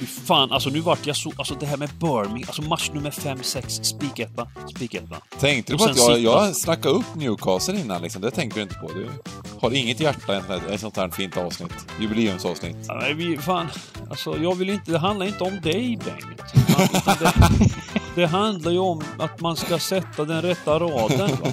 Fy fan, alltså nu vart jag så... Alltså det här med Birmingham, alltså match nummer 5-6, spiketta, spiketta. Tänkte du på att jag, jag snackade upp Newcastle innan liksom? Det tänkte du inte på. Du har inget hjärta i ett sånt här- fint avsnitt. Jubileumsavsnitt. Men vi, fan, alltså jag vill inte... Det handlar inte om dig, Bengt. Det, det handlar ju om att man ska sätta den rätta raden, va?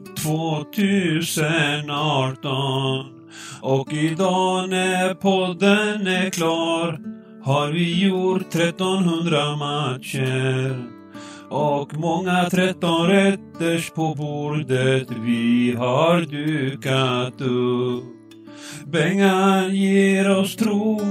2018 och idag när podden är klar har vi gjort 1300 matcher och många 13 rätters på bordet vi har dukat upp. Bengan ger oss tro,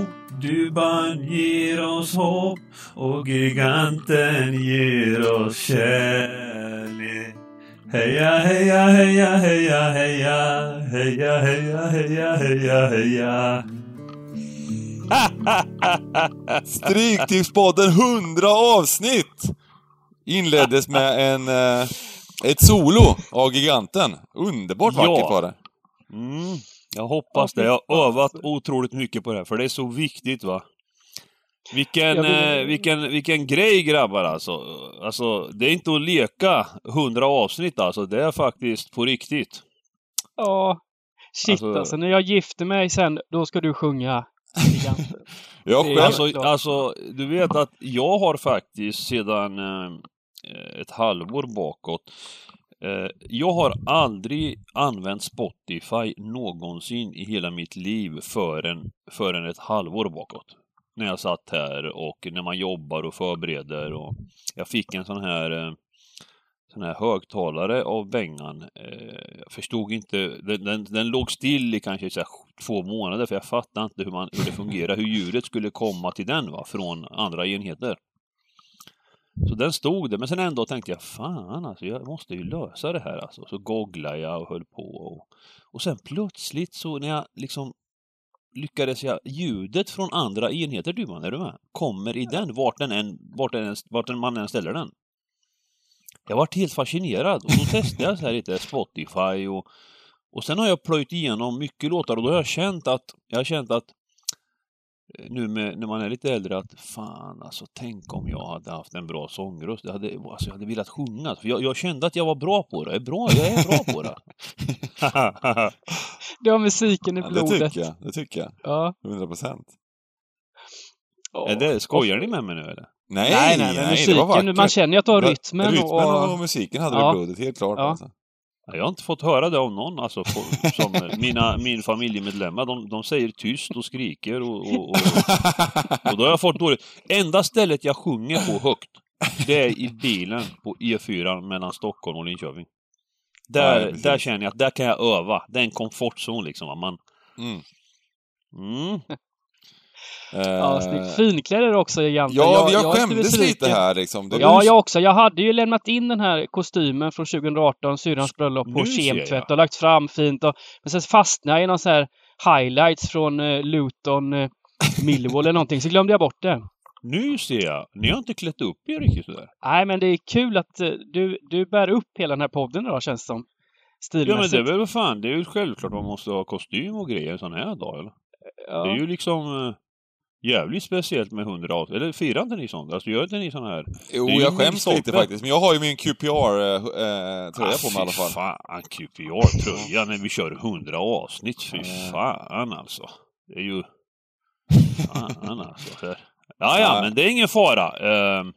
Duban ger oss hopp och giganten ger oss kärlek. Heja, heja, heja, heja, heja, heja, heja, heja, heja, heja. Stryktipspodden 100 avsnitt! Inleddes med en, eh, ett solo av giganten. Underbart Ja. vackert var det. Mm, jag hoppas det. Jag har övat otroligt mycket på det här, för det är så viktigt va. Vilken, vill- eh, vilken, vilken grej grabbar alltså. alltså. Det är inte att leka 100 avsnitt alltså, det är faktiskt på riktigt. Ja. Shit Alltså- alltså. När jag gifter mig sen, då ska du sjunga. Jag är själv, Alltså, alltså, du vet att jag har faktiskt sedan eh, ett halvår bakåt eh, jag har aldrig använt Spotify någonsin i hela mitt liv förrän, förrän ett halvår bakåt. När jag satt här och när man jobbar och förbereder och jag fick en sån här eh, sån här högtalare av Bengan. Eh, jag förstod inte, den, den, den låg still i kanske så här, två månader för jag fattade inte hur, man, hur det fungerar, hur ljudet skulle komma till den va, från andra enheter. Så den stod där, men sen ändå tänkte jag fan alltså, jag måste ju lösa det här alltså. Så googlade jag och höll på och, och sen plötsligt så när jag liksom lyckades jag, ljudet från andra enheter du man, är du med? Kommer i den, vart den än, vart, den än, vart den man än ställer den. Jag varit helt fascinerad och då testade jag så här lite Spotify och, och sen har jag plöjt igenom mycket låtar och då har jag känt att, jag har känt att nu med, när man är lite äldre att fan alltså tänk om jag hade haft en bra sångröst. Jag hade, alltså, jag hade velat sjunga. För jag, jag kände att jag var bra på det. Jag är bra, jag är bra på det. Du har musiken i ja, det blodet. tycker jag. Det tycker jag. Ja. 100 procent. Det, skojar ni med mig nu eller? Nej, Nej, nej, men det var musiken, vackert. man känner ju att du har Men- rytmen. Rytmen och, och musiken hade Ja. du i blodet, helt klart. Ja. Alltså. Ja, Jag har inte fått höra det av någon, alltså, på, som mina, min familjemedlemmar. De, de säger tyst och skriker och, och, och, och då har jag fått dåligt. Enda stället jag sjunger på högt, det är i bilen på E4 mellan Stockholm och Linköping. Ja, Där, precis. där känner jag att där kan jag öva. Det är en komfortzon liksom. Man, Mm. mm. Ja, Eh, snyggt. Det också Giganten. Ja, jag lite skämdes lite här liksom. Ja, jag också. Jag hade ju lämnat in den här kostymen från 2018, syrrans bröllop, på kemtvätt jag. och lagt fram fint. Och, men sen fastnade jag i någon så här highlights från eh, Luton, eh, Millwall eller någonting, så glömde jag bort det. Nu ser jag. Ni har inte klätt upp er riktigt sådär. Nej, men det är kul att eh, du, du bär upp hela den här podden idag, känns det som. Ja men Stilmässigt. det är väl vad fan, det är ju självklart man måste ha kostym och grejer en sån här dag eller? Ja. Det är ju liksom eh, jävligt speciellt med 100 avsnitt. Eller firar inte ni sånt? Alltså gör inte ni sån här? Jo, jag skäms lite faktiskt. Men jag har ju min QPR-tröja på mig i alla fall. Ah, fan, QPR-tröja när vi kör 100 avsnitt. Fy fan alltså. Det är ju... Fan alltså. Ja, ja, men det är ingen fara. Ehm,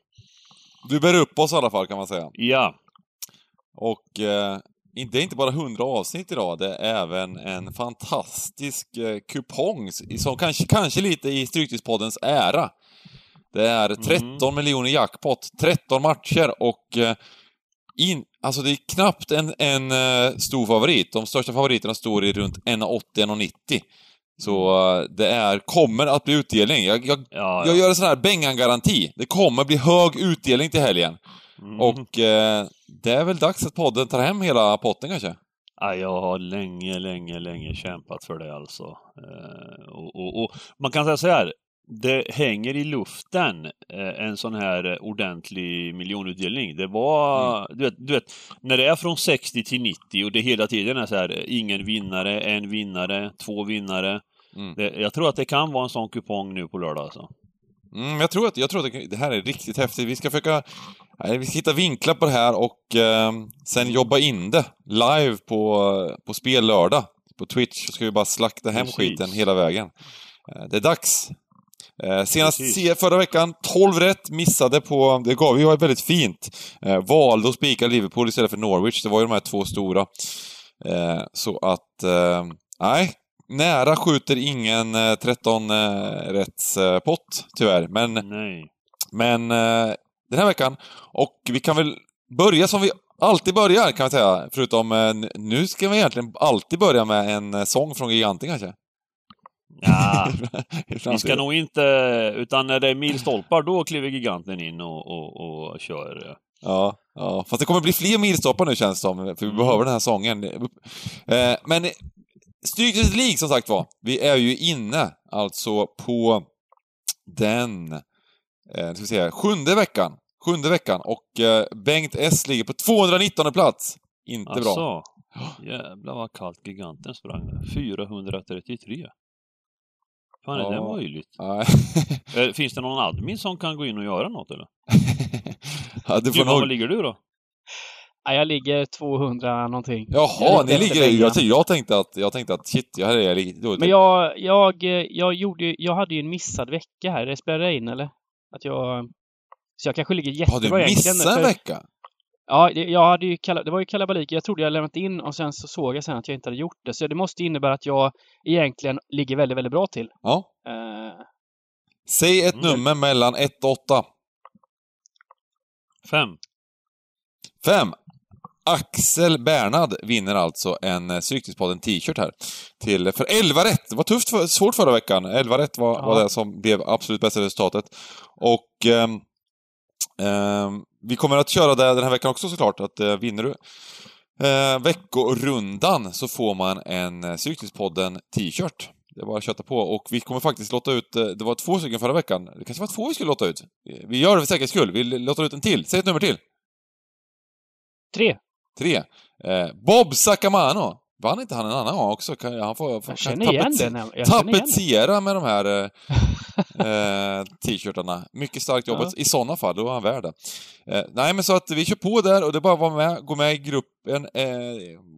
Du bär upp oss i alla fall kan man säga. ja, Och eh, det är inte bara 100 avsnitt idag, det är även en fantastisk eh, kupong som kanske, kanske lite i Stryktipspoddens ära. Det är 13 miljoner jackpot, 13 matcher och eh, in, alltså det är knappt en, en uh, stor favorit. De största favoriterna står i runt 1,80-1,90. Så uh, det är, kommer att bli utdelning. Jag, jag, Ja, jag gör en sån här Bengan-garanti. Det kommer bli hög utdelning till helgen. Mm. Och uh, det är väl dags att podden tar hem hela potten kanske? Ja, jag har länge, länge, länge kämpat för det alltså. Eh, och, och, och man kan säga så här. Det hänger i luften eh, en sån här ordentlig miljonutdelning. Det var, du, vet, du vet, när det är från 60 till 90 och det hela tiden är så här, ingen vinnare, en vinnare, två vinnare. Mm. Det, jag tror att det kan vara en sån kupong nu på lördag alltså. Mm, jag tror att, jag tror att det, här är riktigt häftigt. Vi ska försöka vi ska hitta vinklar på det här och eh, sen jobba in det live på, på spel lördag. På Twitch så ska vi bara slakta hem Precis. skiten hela vägen. Eh, det är dags. Eh, senast Precis. förra veckan, 12 rätt, missade på, det gav ju väldigt fint. Eh, valde att spika Liverpool istället för Norwich, det var ju de här två stora. Eh, så att, eh, nej, nära skjuter ingen eh, 13 eh, eh, pott, tyvärr. Men Nej. men eh, den här veckan, och vi kan väl börja som vi alltid börjar kan vi säga, förutom eh, nu ska vi egentligen alltid börja med en eh, sång från Giganten kanske. Ja, vi ska nog inte, utan när det är milstolpar då kliver giganten in och, och, och kör. eh, Ja, ja, fast det kommer bli fler milstoppar nu känns det som, för vi Mm. behöver den här sången. Eh, men Stryktipset League som sagt var, vi är ju inne alltså på den, eh, ska vi här, sjunde veckan. Sjunde veckan och eh, Bengt S ligger på 219 plats. Inte bra. Alltså, jävlar vad kallt giganten sprang där. 433. Fan är det Ja. möjligt? Eh, Finns det någon admin som kan gå in och göra något eller? ja, du får Gud, vad nog... ligger du då? Ja, jag ligger 200 någonting. Jaha, Jag ni ligger... Jag, jag, tänkte att, jag tänkte att shit, jag, är jag. Men jag, jag, jag gjorde jag hade ju en missad vecka här. Det spelar det in eller? Att jag... Så jag kanske ligger Har jättebra du egentligen. missat en vecka? Ja, det, jag hade ju det var ju kalabalik. Jag trodde jag lämnat in och sen så såg jag sen att jag inte hade gjort det. Så det måste innebära att jag egentligen ligger väldigt, väldigt bra till. Ja. Eh, Säg ett Mm. nummer mellan 1 och 8. Fem. 5. Axel Bernhard vinner alltså en eh, Stryktipspodden t-shirt här. Till, för 11 rätt! Det var tufft, för, svårt förra veckan. 11 rätt var, Ja. var det som blev absolut bästa resultatet. Och ehm, ehm, vi kommer att köra det den här veckan också såklart, att eh, vinner du eh, veckorundan så får man en eh, Stryktipspodden t-shirt. Det är bara att köta på. Och vi kommer faktiskt låta ut, eh, det var två stycken förra veckan. Det kanske var två vi skulle låta ut. Vi gör det för säkerhets skull. Vi låter ut en till. Säg ett nummer till. tre. Tre. Eh, Bob Sacamano. Vann inte han en annan gång också? Kan, han får, får igen den. Tapetsera med de här eh, eh, t-shirtarna. Mycket starkt jobbat. I sådana fall, då är han värd det. Eh, nej, men så att vi kör på där och det är bara att vara med, gå med i gruppen, eh,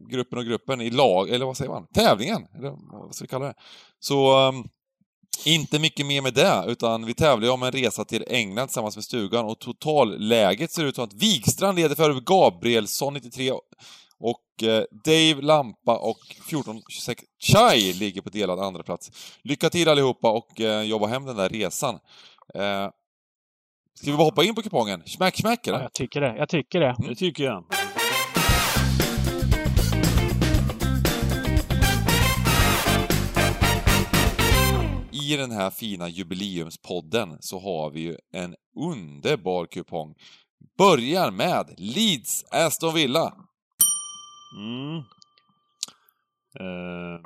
gruppen och gruppen, i lag, eller vad säger man? Tävlingen, eller vad ska vi kalla det? Så ehm, inte mycket mer med det, utan vi tävlar ju om en resa till England tillsammans med stugan och totalläget ser ut som att Wikstrand leder före Gabrielsson 93 och eh, Dave Lampa och 1426 Chai ligger på delad andra plats. Lycka till allihopa och eh, jobba hem den där resan. Eh, ska vi bara hoppa in på kupongen? Smack, smack, eller? Ja, jag tycker det. Jag tycker det. Det tycker jag. I den här fina jubileumspodden så har vi ju en underbar kupong. Börjar med Leeds Aston Villa. Mm. Eh,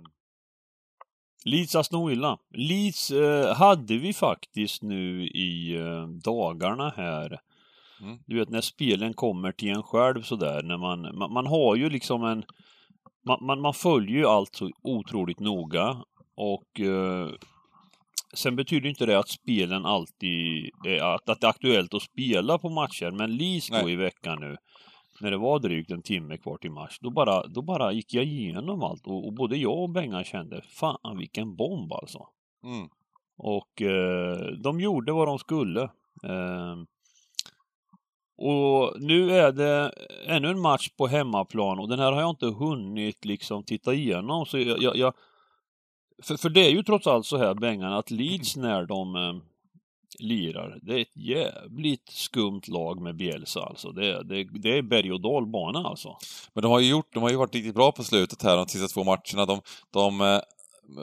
Leeds Aston Villa. Leeds eh, hade vi faktiskt nu i eh, dagarna här. Mm. Du vet när spelen kommer till en själv sådär. När man, man, man har ju liksom en... Man, man, man följer ju allt så otroligt noga. Och eh, sen betyder inte det att spelen alltid... att, att det är aktuellt att spela på matcher. Men Leeds då i veckan nu när det var drygt en timme kvar till match, då bara, då bara gick jag igenom allt och, och både jag och Bengan kände, fan vilken bomb alltså. Mm. Och eh, de gjorde vad de skulle. Eh, och nu är det ännu en match på hemmaplan och den här har jag inte hunnit liksom titta igenom. Så jag, jag, jag för, för det är ju trots allt så här Bengan att Leeds när de eh, lirar. Det är ett jävligt skumt lag med Bielsa alltså. Det, det, det är berg och dalbana alltså. Men de har ju gjort, de har ju varit riktigt bra på slutet här de sista två matcherna. De, de eh,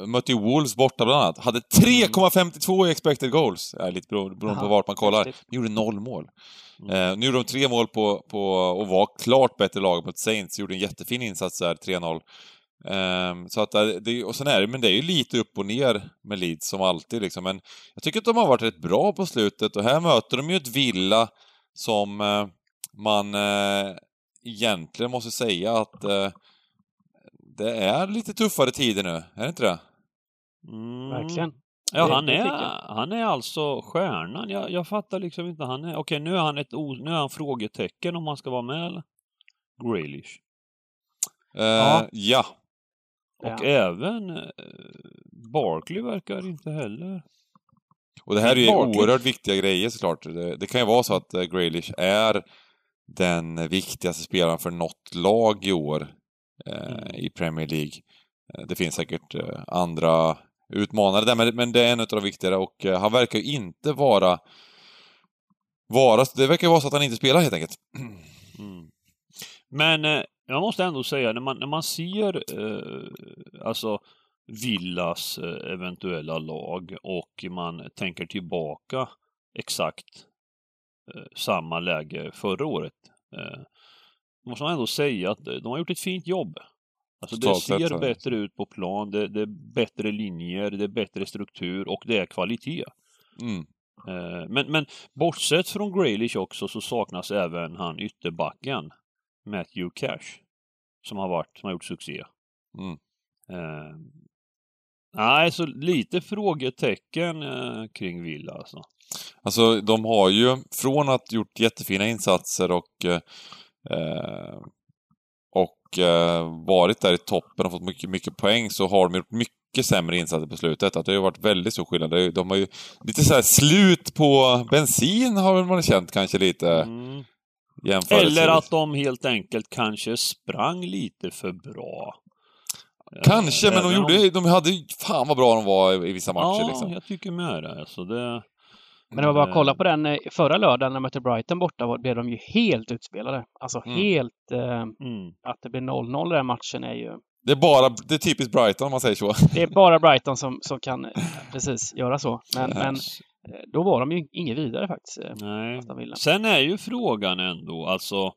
mötte ju Wolves borta bland annat. Hade 3,52 i expected goals. Ja, lite beroende på Aha, vart man kollar. De gjorde noll mål. Mm. Eh, nu gjorde de tre mål på, på, och var klart bättre lag mot Saints. Gjorde en jättefin insats där, 3-0. Ehm, så att det, och sen är det, men det är ju lite upp och ner med Leeds som alltid liksom. Men jag tycker att de har varit rätt bra på slutet och här möter de ju ett Villa som eh, man eh, egentligen måste säga att eh, det är lite tuffare tider nu, är det inte det? Mm. Verkligen. Ja, han är, han är alltså stjärnan. Jag, jag fattar liksom inte. Han är, okej, nu är han ett nu är han frågetecken om han ska vara med eller? Graylish. Ja. Ja. Och Ja. även eh, Barkley verkar inte heller. Och det här är ju Barkley. oerhört viktiga grejer såklart. Det, det kan ju vara så att uh, Graylish är den viktigaste spelaren för något lag i år eh, Mm. i Premier League. Eh, Det finns säkert eh, andra utmanare där, men, men det är en av de viktigare och eh, han verkar ju inte vara vara, det verkar vara så att han inte spelar helt enkelt. Mm. Men eh, jag måste ändå säga, när man, när man ser eh, alltså Villas eh, eventuella lag och man tänker tillbaka exakt eh, samma läge förra året. Eh, måste man ändå säga att eh, de har gjort ett fint jobb. Alltså det ser så. bättre ut på plan, det, det är bättre linjer, det är bättre struktur och det är kvalitet. Mm. Men, men bortsett från Graylish också så saknas även han ytterbacken Matthew Cash som har varit, som har gjort succé. Mm. Eh, nej, så lite frågetecken eh, kring Villa alltså. Alltså, de har ju från att gjort jättefina insatser och eh, och eh, varit där i toppen och fått mycket, mycket poäng så har de gjort mycket sämre insatser på slutet. Att det har varit väldigt stor skillnad. De har ju lite så här slut på bensin har man känt kanske lite Mm. Eller att de helt enkelt kanske sprang lite för bra. Eh, Kanske, men de, om- gjorde, de hade ju... Fan vad bra de var i, vissa matcher Ja, liksom. jag tycker med det. Alltså det Men det var bara att Eh. kolla på den eh, förra lördagen när de mötte Brighton borta var- blev de ju helt utspelade. Alltså Mm. helt... Eh, mm. att det blir 0-0 i den matchen är ju... Det är bara, det är typiskt Brighton om man säger så. Det är bara Brighton som, som kan eh, precis göra så. Men, men eh, då var de ju inget vidare faktiskt. eh, Nej. Sen är ju frågan ändå, alltså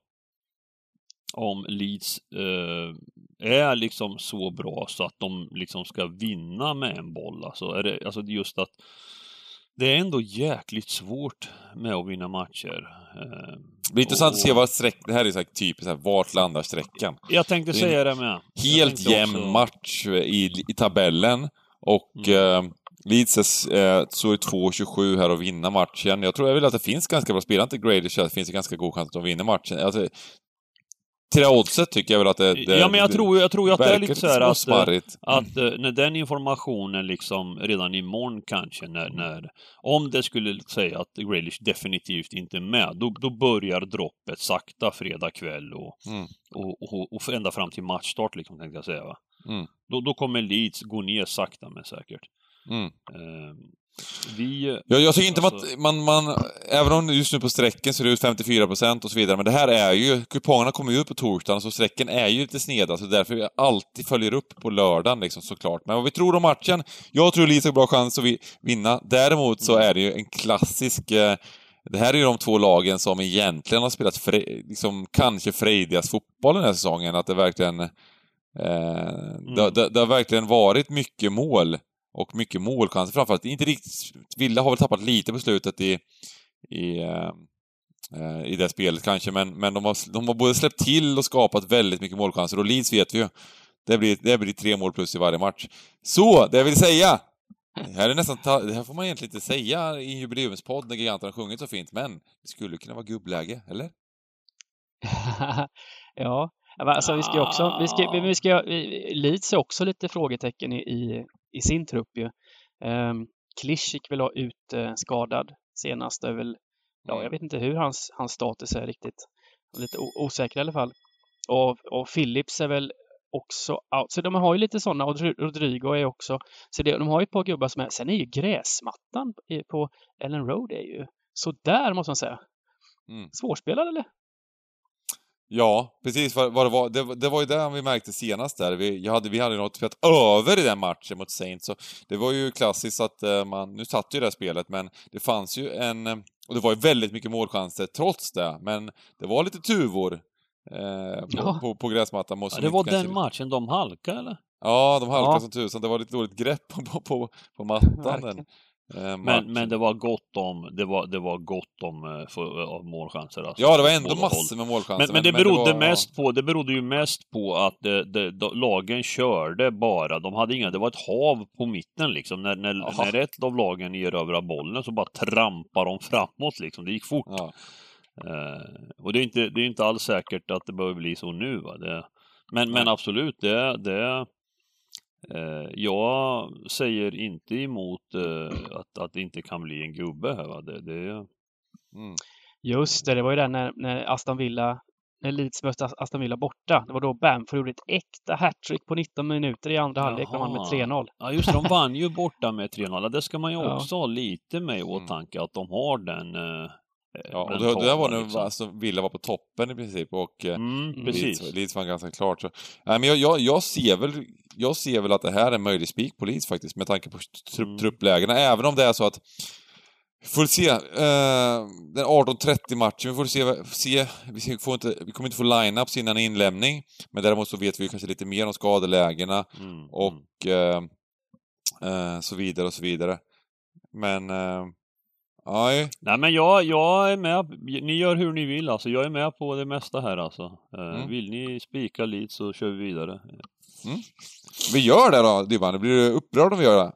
om Leeds eh, är liksom så bra så att de liksom ska vinna med en boll. Alltså, är det, alltså det är just att det är ändå jäkligt svårt med att vinna matcher. Eh, Det blir intressant att se vad streck... Det här är så här typiskt så här, vart landar sträckan? Jag tänkte säga det med. Helt jämn också- match i, i tabellen. Och Mm. eh, Leeds eh, så är 2-27 här och vinna matchen. Jag tror jag vill att det finns ganska bra spelare till Grady så det finns en ganska god chans att de vinner matchen. Alltså, till det här oddset tycker jag väl att det... det Ja, men jag tror, jag tror att det är lite så här att... eh, småsmarrigt. Att eh, när den informationen liksom redan imorgon kanske, när, när om det skulle säga att Grealish definitivt inte är med, då, då börjar droppet sakta fredag kväll och, Mm. och, och, och ända fram till matchstart liksom, tänkte jag säga. Va? Mm. Då, då kommer Leeds gå ner sakta men säkert. Mm. Eh, vi... Jag, jag tycker inte Alltså- att man, man... Även om just nu på sträcken ser det ut 54% och så vidare, men det här är ju... Kupongerna kommer ju ut på torsdagen, så sträcken är ju lite sneda, så därför jag alltid följer upp på lördagen liksom, såklart. Men vad vi tror om matchen? Jag tror Leeds har bra chans att vi, vinna. Däremot så är det ju en klassisk... Eh, det här är ju de två lagen som egentligen har spelat fre, liksom, kanske frejdigast fotboll den här säsongen. Att det verkligen... Eh, det, det, det har verkligen varit mycket mål och mycket målchanser framförallt. Inte riktigt... Villa har väl tappat lite på slutet i, i, eh, eh, i det spelet kanske, men, men de, har, de har både släppt till och skapat väldigt mycket målchanser och Leeds vet vi ju. Det blir, det blir tre mål plus i varje match. Så, det jag vill säga! Det här, är nästan, ta- det här får man egentligen inte säga i en jubileumspodd när giganterna har sjungit så fint, men det skulle kunna vara gubbläge, eller? ja, alltså vi ska ju också, vi ska, vi ska, vi- Leeds är också lite frågetecken i, i, i sin trupp ju. Um, Klisch gick väl ut eh, skadad senast. Är väl, ja, Mm. jag vet inte hur hans, hans status är riktigt. Lite osäker i alla fall. Och, och Phillips är väl också out. Så de har ju lite sådana, och Rodrigo är också, så det, de har ju ett par gubbar som är, sen är ju gräsmattan på Ellen Road är ju sådär måste man säga. Mm. Svårspelad eller? Ja, precis vad, vad det var. Det, det, var ju det vi märkte senast där. Vi, jag hade, vi hade något spelat över i den matchen mot Saints, så det var ju klassiskt att uh, man... Nu satt ju det spelet, men det fanns ju en... Och det var ju väldigt mycket målchanser trots det, men det var lite tuvor eh, på, ja. på, på, gräsmattan. Ja, det var den matchen de halkade, eller? Ja, de halkade ja. som tusan. Det var lite dåligt grepp på, på, på mattan. Eh, men, men det var gott om, det var, det var gott om eh, för, målchanser. Alltså, ja, det var ändå massor med målchanser. Men, men, det berodde det var, mest på, det berodde ju mest på att det, det, lagen körde bara. De hade inga, det var ett hav på mitten liksom. När, när, när ett av lagen erövrade bollen så bara trampar de framåt liksom. Det gick fort. Ja. Uh, och det är inte, det är inte alls säkert att det behöver bli så nu. Va? Det, men, men absolut, det, det Eh, jag säger inte emot eh, att, att det inte kan bli en gubbe här. Va? Det, det... Mm. Just det, det var ju den när, när Aston Villa när Leeds mötte Aston Villa borta. Det var då Bamford gjorde ett äkta hattrick på 19 minuter i andra halvlek när man med 3-0. Ja, just det. De vann ju borta med 3-0. Det ska man ju också ja. ha lite med i mm. åtanke, att de har den eh, Eh, ja, och det, det där var nu liksom. alltså, Villa var på toppen i princip och eh, mm, Leeds, Leeds var ganska klart. Så, nej, men jag, jag, jag, ser väl, jag ser väl att det här är en möjlig spik på Leeds faktiskt med tanke på trupp, mm. trupplägena. Även om det är så att Får se. Eh, den 18.30 matchen, vi får se, se vi, får inte, vi kommer inte få line-ups innan inlämning. Men däremot så vet vi kanske lite mer om skadelägena mm. och mm. eh, eh, så vidare och så vidare. Men eh, Nej. Nej men jag, jag är med, ni gör hur ni vill alltså. Jag är med på det mesta här alltså. Eh, mm. Vill ni spika lite så kör vi vidare. Mm. Vi gör det då, Dybban. Blir du upprörd om vi gör det?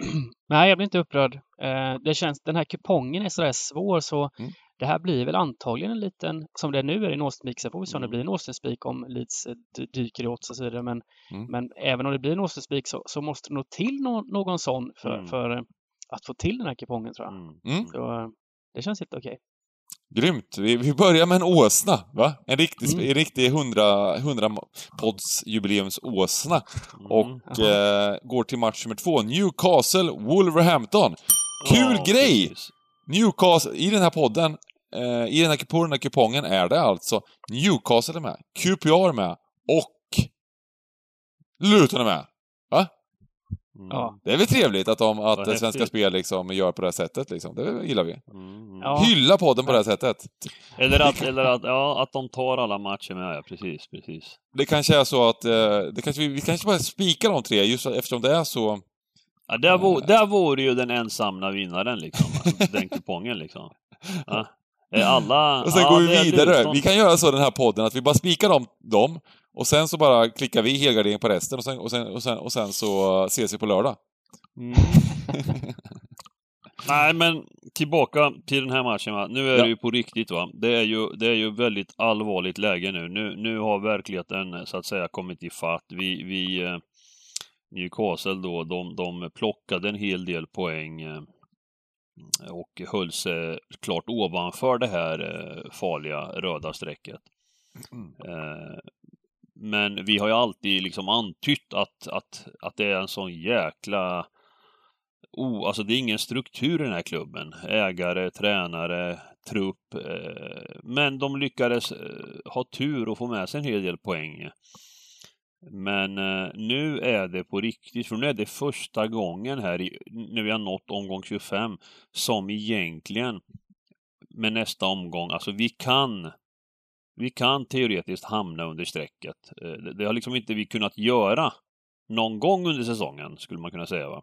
Nej, jag blir inte upprörd. Eh, det känns, den här kupongen är sådär svår så mm. det här blir väl antagligen en liten, som det nu är i en Åstenspik, sen får vi se om det mm. blir en Åstenspik om Leeds eh, dyker i odds och så vidare. Men, mm. men även om det blir en Åstenspik så, så måste det nog till no någon sån för, mm. för att få till den här kupongen tror jag. Mm. mm. Så det känns helt okej. Okay. Grymt! Vi, vi börjar med en åsna, va? En riktig, mm. en riktig 100, 100 podds jubileumsåsna. Mm. Och eh, går till match nummer två, Newcastle Wolverhampton. Kul oh, grej! Precis. Newcastle, i den här podden, eh, i den här, på den här kupongen är det alltså Newcastle är med, QPR är med och Luton är med. Mm. Ja. Det är väl trevligt att, de, att Svenska häftigt. Spel liksom gör på det här sättet liksom. Det gillar vi. Mm. Ja. Hylla podden på det här sättet. Eller att, eller att, ja, att de tar alla matcher med, ja, precis, precis. Det kanske är så att, eh, det kanske, vi kanske bara spikar de tre, just eftersom det är så... Ja, där, vore, där vore ju den ensamma vinnaren liksom, alltså, den kupongen liksom. Ja. Alla, och sen ja, går vi vidare. Vi kan göra så den här podden, att vi bara spikar dem, dem och sen så bara klickar vi helgardering på resten och sen, och sen, och sen, och sen så ses vi på lördag. Mm. Nej, men tillbaka till den här matchen. Va? Nu är ja. det ju på riktigt. va. Det är ju, det är ju väldigt allvarligt läge nu. Nu, nu har verkligheten så att säga kommit i fatt. Vi, vi eh, Newcastle då, de, de plockade en hel del poäng eh, och höll sig klart ovanför det här eh, farliga röda strecket. Mm. Men vi har ju alltid liksom antytt att, att, att det är en sån jäkla... Oh, alltså det är ingen struktur i den här klubben. Ägare, tränare, trupp. Eh, men de lyckades eh, ha tur och få med sig en hel del poäng. Men eh, nu är det på riktigt, för nu är det första gången här, i, när vi har nått omgång 25, som egentligen med nästa omgång, alltså vi kan vi kan teoretiskt hamna under strecket. Eh, det har liksom inte vi kunnat göra någon gång under säsongen, skulle man kunna säga. Va?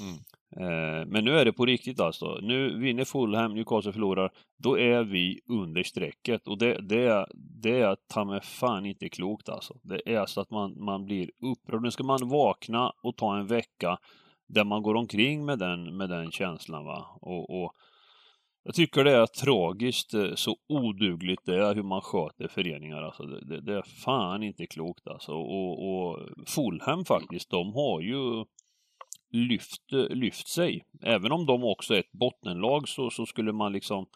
Mm. Eh, men nu är det på riktigt alltså. Nu vinner Fulham, Newcastle förlorar, då är vi under strecket. Och det, det, det är ta mig fan inte klokt alltså. Det är så att man, man blir upprörd. Nu ska man vakna och ta en vecka där man går omkring med den, med den känslan. va. Och, och jag tycker det är tragiskt eh, så odugligt det är hur man sköter föreningar. Alltså det, det, det är fan inte klokt alltså. Och, och Fulham faktiskt, de har ju lyft, eh, lyft sig. Även om de också är ett bottenlag så, så skulle man liksom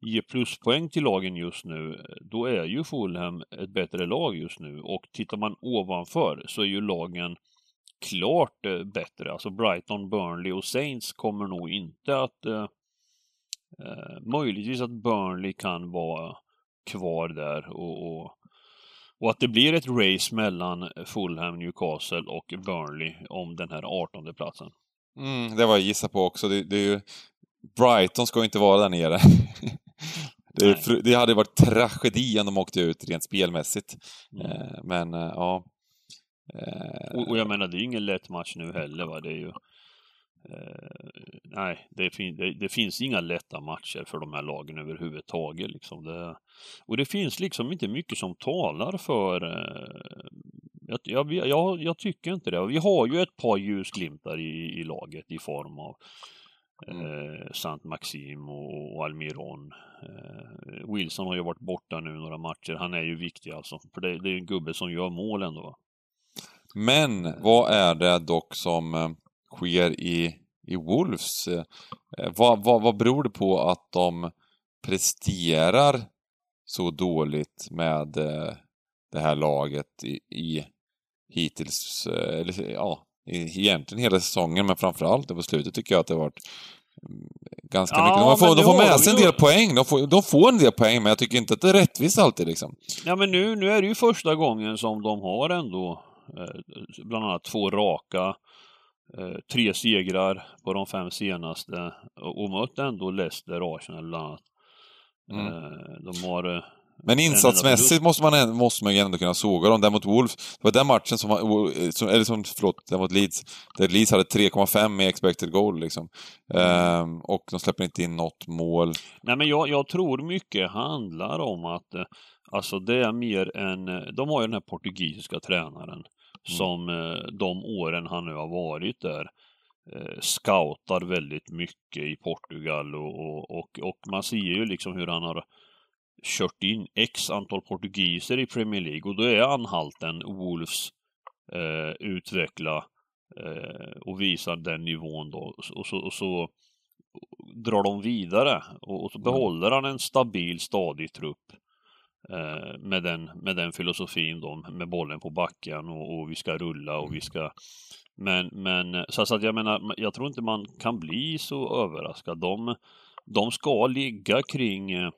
ge pluspoäng till lagen just nu, eh, då är ju Fulham ett bättre lag just nu. Och tittar man ovanför så är ju lagen klart bättre. Alltså Brighton, Burnley och Saints kommer nog inte att... Eh, eh, möjligtvis att Burnley kan vara kvar där och, och, och, att det blir ett race mellan Fulham, Newcastle och Burnley om den här 18 platsen. Mm, det var jag gissa på också. Det, det är ju... Brighton ska inte vara där nere. det, det, hade varit tragedi om de åkte ut rent spelmässigt. Mm. Eh, men eh, ja, Eh, och, och, jag menar, det är ju ingen lätt match nu heller. Va? Det är ju, nej, det, fin det, det, finns inga lätta matcher för de här lagen överhuvudtaget. Liksom. Det, och det finns liksom inte mycket som talar för... Eh, jag, jag, jag, jag, tycker inte det. Vi har ju ett par ljusglimtar i, i laget i form av Mm. Eh, Sant Maxim och, och Almiron. Eh, Wilson har ju varit borta nu några matcher. Han är ju viktig alltså. För det, det är en gubbe som gör mål ändå. Va? Men vad är det dock som eh, sker i, i Wolves? Eh, vad, vad, vad beror det på att de presterar så dåligt med eh, det här laget i, i hittills, eller ja, egentligen hela säsongen, men framförallt på slutet tycker jag att det har varit mm, ganska ja, mycket. De får, de får med sig en del poäng. De får, de får en del poäng, men jag tycker inte att det är rättvist alltid liksom. Ja, men nu, nu är det ju första gången som de har ändå Eh, bland annat två raka, eh, tre segrar på de fem senaste och mött ändå Leicester, Arsenal bland annat. Mm. Eh, de har men insatsmässigt måste man, måste man ju ändå kunna såga dem. Där mot Wolves, det var den matchen som, eller som, förlåt, den mot Leeds, där Leeds hade 3,5 i expected goal liksom. Ehm, och de släpper inte in något mål. Nej men jag, jag tror mycket handlar om att, alltså det är mer en, de har ju den här portugisiska tränaren. Som eh, de åren han nu har varit där eh, scoutar väldigt mycket i Portugal och, och, och, man ser ju liksom hur han har kört in x antal portugiser i Premier League och då är anhalten Wolves eh, utveckla eh, och visa den nivån då. Och så, och så drar de vidare och, och så mm. behåller han en stabil, stadig trupp med, den, med den filosofin då, med bollen på backen och, och vi ska rulla och vi ska men, men så, så att jag menar, jag tror inte man kan bli så överraskad. De, de ska ligga kring eh,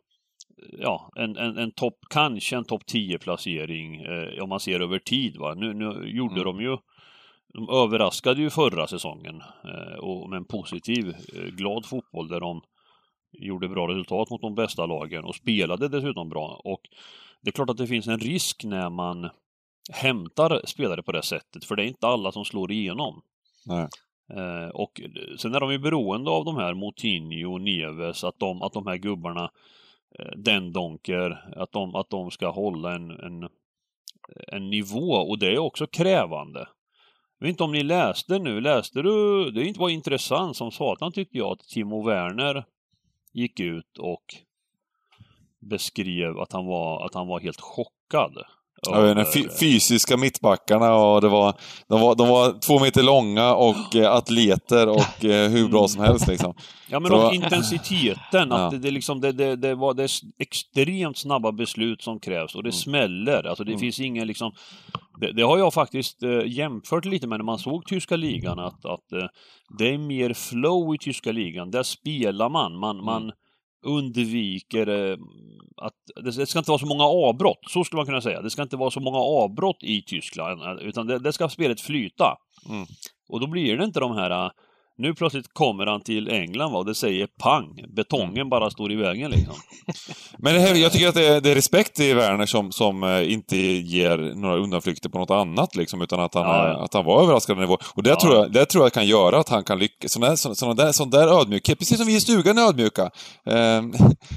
ja, en, en, en topp, kanske en topp 10 placering eh, om man ser över tid. Va? Nu, nu gjorde mm. de ju de överraskade ju förra säsongen eh, och med en positiv, eh, glad fotboll där de gjorde bra resultat mot de bästa lagen och spelade dessutom bra. Och det är klart att det finns en risk när man hämtar spelare på det sättet, för det är inte alla som slår igenom. Nej. Eh, och sen är de ju beroende av de här Moutinho och Neves, att de, att de här gubbarna, eh, den Donker, att de, att de ska hålla en, en, en nivå och det är också krävande. Jag vet inte om ni läste nu, läste du? Det var intressant som satan tyckte jag att Timo Werner gick ut och beskrev att han var, att han var helt chockad. Ja, de fysiska mittbackarna och det var, de, var, de var två meter långa och eh, atleter och eh, hur bra som helst liksom. Ja men och intensiteten, att det, det, liksom, det, det, det, var det är extremt snabba beslut som krävs och det mm. smäller. Alltså det mm. finns ingen liksom... Det, det, har jag faktiskt eh, jämfört lite med när man såg tyska ligan, att, att eh, det är mer flow i tyska ligan. Där spelar man, man, mm. man undviker eh, att det ska inte vara så många avbrott, så skulle man kunna säga. Det ska inte vara så många avbrott i Tyskland, eh, utan det, det ska spelet flyta. Mm. Och då blir det inte de här eh, nu plötsligt kommer han till England va, och det säger pang, betongen mm. bara står i vägen liksom. Men här, jag tycker att det är, det är respekt i Werner som, som eh, inte ger några undanflykter på något annat liksom, utan att han, ja, ja. Att han var överraskande nivå. Och det, ja. tror jag, det tror jag kan göra att han kan lyckas. Sån där, sån, sån där, sån där ödmjukhet, precis som vi i stugan är ödmjuka. Eh,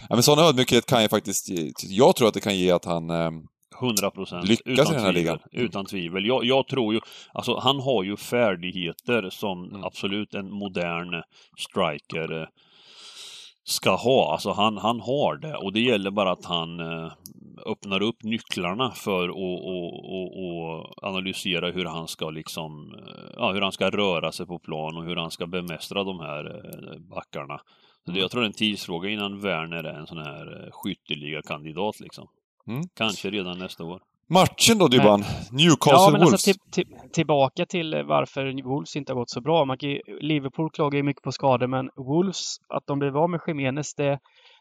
men sån ödmjukhet kan ju faktiskt, jag tror att det kan ge att han eh, 100 procent. Lyckas utan i den här ligan. Utan tvivel. Jag, jag, tror ju, alltså han har ju färdigheter som mm. absolut en modern striker eh, ska ha. Alltså han, han har det och det gäller bara att han, eh, öppnar upp nycklarna för att och, och, och analysera hur han ska liksom, eh, ja, hur han ska röra sig på plan och hur han ska bemästra de här eh, backarna. Så det, jag tror det är en tidsfråga innan Werner är en sån här eh, skytteliga-kandidat liksom. Mm. Kanske redan nästa år. Matchen då Dybban? Ja, Newcastle men Wolves. alltså till, till, tillbaka till varför Wolves inte har gått så bra. Man kan, ju- Liverpool klagar ju mycket på skador, men Wolves, att de blev av med Jiménez, det,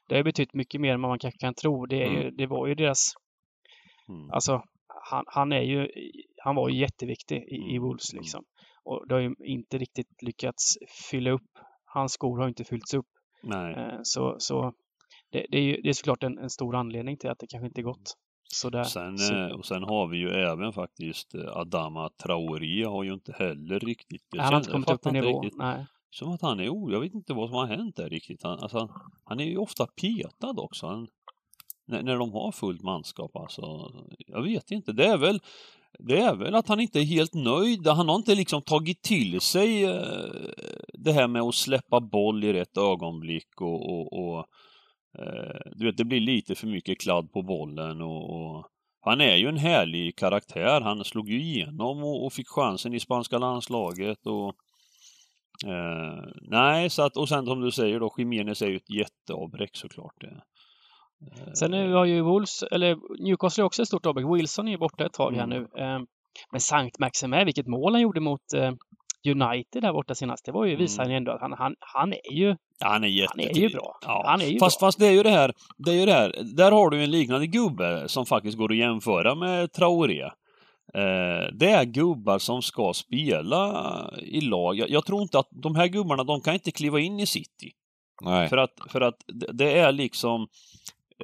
det har betytt mycket mer än vad man kanske kan tro. Det, är ju, det var ju deras... Mm. Alltså, han, han är ju... Han var ju jätteviktig i, i Mm, Wolves mm. liksom. Och det har ju inte riktigt lyckats fylla upp. Hans skor har inte fyllts upp. Nej. Eh, Så, så det, det, är ju, det är såklart en, en stor anledning till att det kanske inte gått sådär. Sen, Så- eh, och sen har vi ju även faktiskt eh, Adama Traoré har ju inte heller riktigt... jag han har inte kommit upp i inte nivå. riktigt. Nej. Som att han är o... Jag vet inte vad som har hänt där riktigt. Han, alltså, han är ju ofta petad också. Han, när, när de har fullt manskap alltså. Jag vet inte. Det är väl det är väl att han inte är helt nöjd. Han har inte liksom tagit till sig eh, det här med att släppa boll i rätt ögonblick och, och, och du vet, det blir lite för mycket kladd på bollen och, och han är ju en härlig karaktär. Han slog ju igenom och, och fick chansen i spanska landslaget och Eh, nej, så att, och sen som du säger då, Jiménez är ju ett jätteavbräck såklart. Det. Eh, Sen nu har ju Wolves, eller Newcastle är också ett stort avbräck. Wilson är ju borta ett tag här Mm. nu. Eh, Men Sankt Maximin, vilket mål han gjorde mot eh, United där borta senast, det var ju, visar Mm. ju ändå att han, han, han är ju, ja, han är han är ju bra. Ja. Han är ju Fast, bra. fast det är ju det här, det är ju det här, där har du en liknande gubbe som faktiskt går att jämföra med Traoré. Eh, det är gubbar som ska spela i lag. Jag, jag tror inte att de här gubbarna, de kan inte kliva in i City. Nej. För att, för att det- är liksom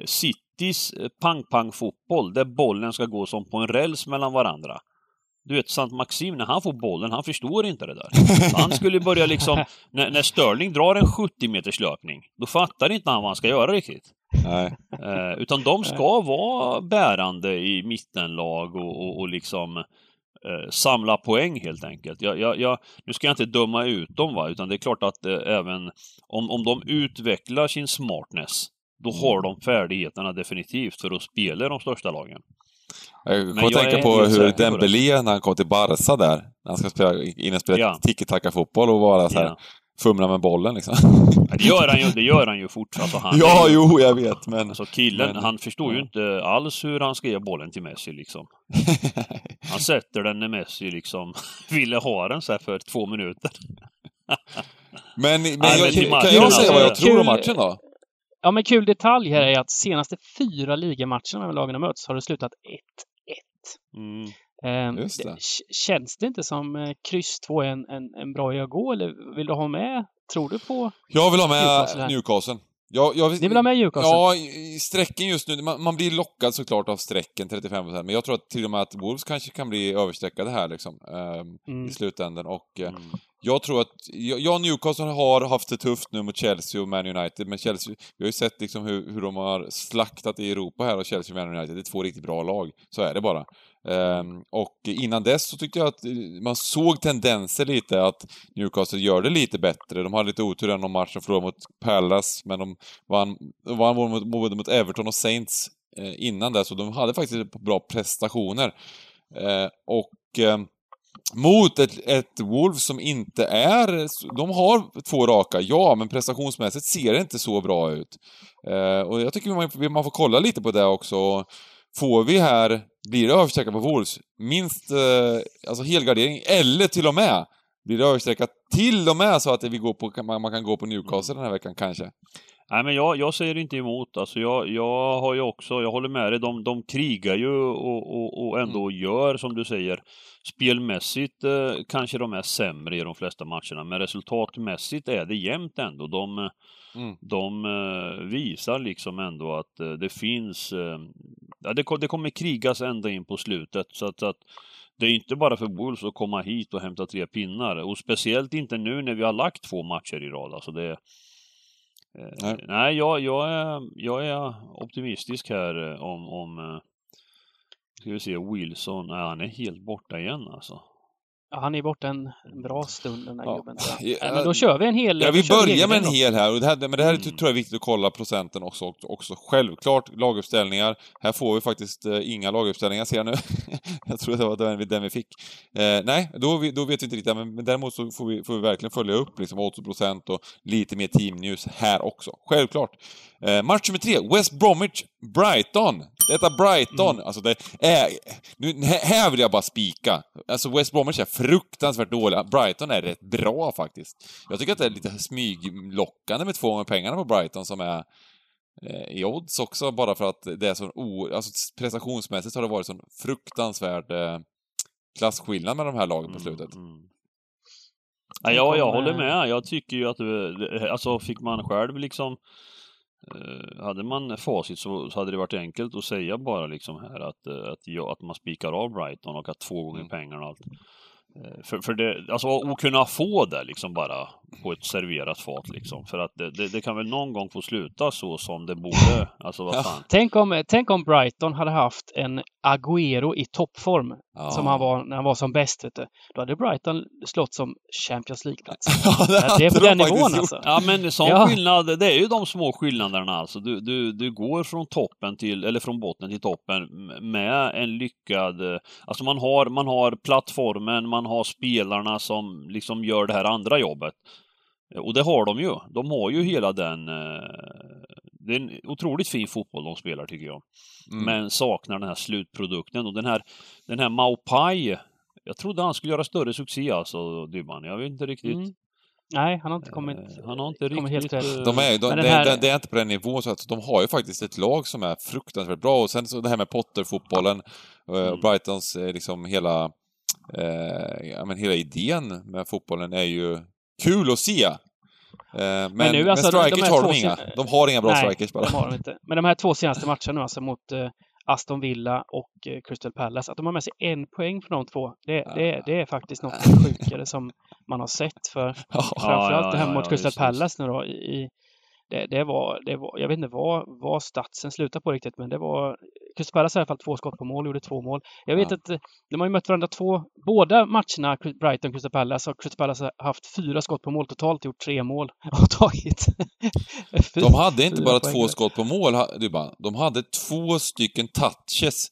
Citys pang-pang-fotboll, där bollen ska gå som på en räls mellan varandra. Du vet, Sant Maxim, när han får bollen, han förstår inte det där. Han skulle börja liksom, när, när Sterling drar en 70 meters löpning, då fattar inte han vad han ska göra riktigt. Eh, utan de ska vara bärande i mittenlag och, och, och liksom eh, samla poäng helt enkelt. Jag, jag, jag, nu ska jag inte döma ut dem, va? utan det är klart att eh, även om, om de utvecklar sin smartness, då har de färdigheterna definitivt för att spela i de största lagen. Jag kommer att jag tänka på hur. Dembélé, när han kom till Barca där, när han ska spela, in och spela Ja. tiki-taka-fotboll och vara så här, Ja. fumla med bollen liksom. Ja, det gör han ju, det gör han ju. Alltså, han ja, ju- jo, jag vet, men... Alltså killen, Men- han förstår ju inte alls hur han ska ge bollen till Messi liksom. Han sätter den när Messi liksom ville ha den så här för två minuter. men, men Nej, jag, men kan matchen, jag säga vad jag alltså. tror om matchen då? Ja, men kul detalj här är att senaste fyra ligamatcherna mellan lagen har mötts har det slutat 1-1. Mm. Eh, Just det. Känns det inte som eh, kryss 2 är en, en, en bra väg att gå, eller vill du ha med? Tror du på... Jag vill ha med Newcastle. Newcastle. Jag, jag, Ni vill ha med Newcastle? Ja, strecken just nu. Man, man blir lockad såklart av strecken, 35%. Men jag tror att till och med att Wolves kanske kan bli överstreckade här liksom. ehm, Mm. I slutändan. Och eh, Mm jag tror att... Jag, och Newcastle har haft det tufft nu mot Chelsea och Man United. Men Chelsea... Vi har ju sett liksom hur, hur de har slaktat i Europa här och Chelsea och Man United. Det är två riktigt bra lag. Så är det bara. Um, och innan dess så tyckte jag att eh, man såg tendenser lite att Newcastle gör det lite bättre. De hade lite otur i någon match de förlorade mot Palace, men de vann, vann mot, både mot Everton och Saints eh, innan det, så de hade faktiskt bra prestationer. Eh, och eh, mot ett, ett Wolves som inte är... De har två raka, ja, men prestationsmässigt ser det inte så bra ut. Eh, och jag tycker man, man får kolla lite på det också. Får vi här, blir det överstreckat på Wolves, minst eh, alltså helgardering, eller till och med blir det överstreckat till och med så att vi går på, man, man kan gå på Newcastle den här veckan kanske. Nej men jag, jag säger inte emot. Alltså jag, jag har ju också, jag håller med dig, de, de krigar ju och, och, och ändå gör som du säger. Spelmässigt eh, kanske de är sämre i de flesta matcherna, men resultatmässigt är det jämnt ändå. De, Mm. de eh, visar liksom ändå att eh, det finns, eh, ja, det, det kommer krigas ända in på slutet. Så att, så att det är inte bara för Wolves att komma hit och hämta tre pinnar. Och speciellt inte nu när vi har lagt två matcher i rad. Alltså det, Nej. Eh, nej, jag, jag, är, jag är optimistisk här eh, om, om eh, ska vi se, Wilson, nej, han är helt borta igen alltså. Ja, han är borta en, en bra stund den här Ja. gubben. Ja, men då kör vi en hel... Ja, vi börjar med en hel här, och det här, men det här Mm. tror jag är viktigt att kolla procenten också, också. Självklart laguppställningar. Här får vi faktiskt eh, inga laguppställningar ser jag nu. jag tror det var den vi, den vi fick. Eh, nej, då, vi- då vet vi inte riktigt, men, men däremot så får vi, får vi verkligen följa upp liksom 80% och lite mer teamnews här också. Självklart. Eh, match nummer tre, West Bromwich Brighton. Detta Brighton, alltså det är... Nu, här- vill jag bara spika. Alltså West Bromwich är fruktansvärt dåliga. Brighton är rätt bra faktiskt. Jag tycker att det är lite smyglockande med två gånger pengarna på Brighton som är eh, i odds också, bara för att det är så o... Alltså prestationsmässigt har det varit sån fruktansvärd eh, klasskillnad med de här lagen på slutet. Mm, mm. Ja, jag, håller eh, med. Jag tycker ju att, eh, alltså fick man själv liksom eh, hade man facit så, så hade det varit enkelt att säga bara liksom här att, eh, att, att man spikar av Brighton och att två gånger Mm. pengarna och allt. Eh, För, för det, alltså att kunna få det liksom bara på ett serverat fat liksom. För att det, det, det kan väl någon gång få sluta så som det borde. Alltså vad fan. Tänk om, tänk om Brighton hade haft en Agüero i toppform, Ja. som han var när han var som bäst. Vet du. Då hade Brighton slått som Champions League-plats. Ja, det är på de den nivån gjort. alltså. Ja men sån Ja. skillnad, det är ju de små skillnaderna alltså. Du, du, du går från toppen till, eller från botten till toppen med en lyckad, eh, alltså man har, man har plattformen, man har spelarna som liksom gör det här andra jobbet. Och det har de ju. De har ju hela den, eh, det är en otroligt fin fotboll de spelar tycker jag. Mm. Men saknar den här slutprodukten och den här, den här Maupai, jag trodde han skulle göra större succé alltså, Dybban. Jag vet inte riktigt. Mm. Nej, han har inte kommit, Eh, han har inte kommit riktigt... helt rätt. eh, De är, de, det, den här- det, det är inte på den nivån, så att de har ju faktiskt ett lag som är fruktansvärt bra. Och sen så det här med Potter-fotbollen eh, och Mm. Brightons eh, liksom hela, eh, ja, men hela idén med fotbollen är ju kul att se. Eh, men men, nu, alltså, de- strikers de här har de inga. De har inga bra Nej, strikers bara. de har de inte. Men de här två senaste matcherna nu, alltså mot eh, Aston Villa och eh, Crystal Palace, att de har med sig en poäng från de två, det, det, det är faktiskt något sjukare som man har sett. För Ja. framförallt ja, det här mot Crystal Palace nu då, i- det, det, var, det var, jag vet inte vad, vad statsen slutade på riktigt, men det var Palace har i alla fall två skott på mål, gjorde två mål. Jag vet Ja. att eh, de har ju mött varandra två, båda matcherna, Brighton och Crystal Palace, och Crystal Palace har haft fyra skott på mål totalt, gjort tre mål och tagit De hade inte bara poäng två skott på mål, de hade två stycken touches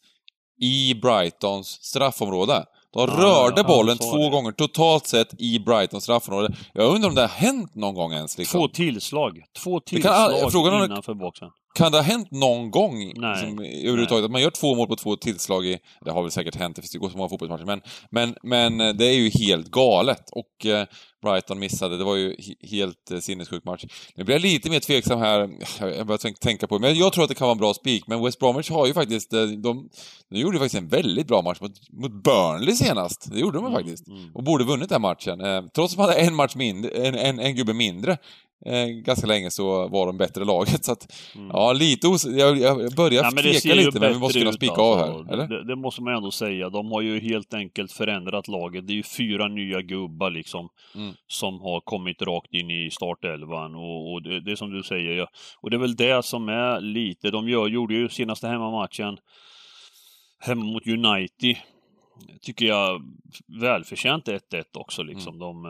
i Brightons straffområde. De Ja, rörde ja, bollen två det. gånger totalt sett i Brightons straffområde. Jag undrar om det har hänt någon gång ens. Liksom. Två tillslag. Två Det kan all- tillslag frågan om- innanför boxen. Kan det ha hänt någon gång Nej. liksom, överhuvudtaget att man gör två mål på två tillslag i... Det har väl säkert hänt, det går så många fotbollsmatcher, men, men, men eh, det är ju helt galet. Och eh, Brighton missade, det var ju he- helt eh, sinnessjuk match. Nu blir jag lite mer tveksam här, jag börjar tänka, på det, men jag tror att det kan vara en bra spik, men West Bromwich har ju faktiskt, eh, de, de gjorde ju faktiskt en väldigt bra match mot, mot Burnley senast. Det gjorde de Mm, faktiskt. mm. Och borde vunnit den matchen. Eh, trots att de hade en match mindre, en, en, en gubbe mindre eh, ganska länge så var de bättre laget. Så att, Mm. ja, lite os- jag, jag börjar men ser tveka lite, men vi måste kunna spika alltså. av här, eller? Det, det måste man ändå säga. De har ju helt enkelt förändrat laget. Det är ju fyra nya gubbar liksom Mm. som har kommit rakt in i startelvan och, och det, det är som du säger. Ja. Och det är väl det som är lite, de gör, gjorde ju senaste hemmamatchen hemma mot United tycker jag välförtjänt 1-1 också liksom. De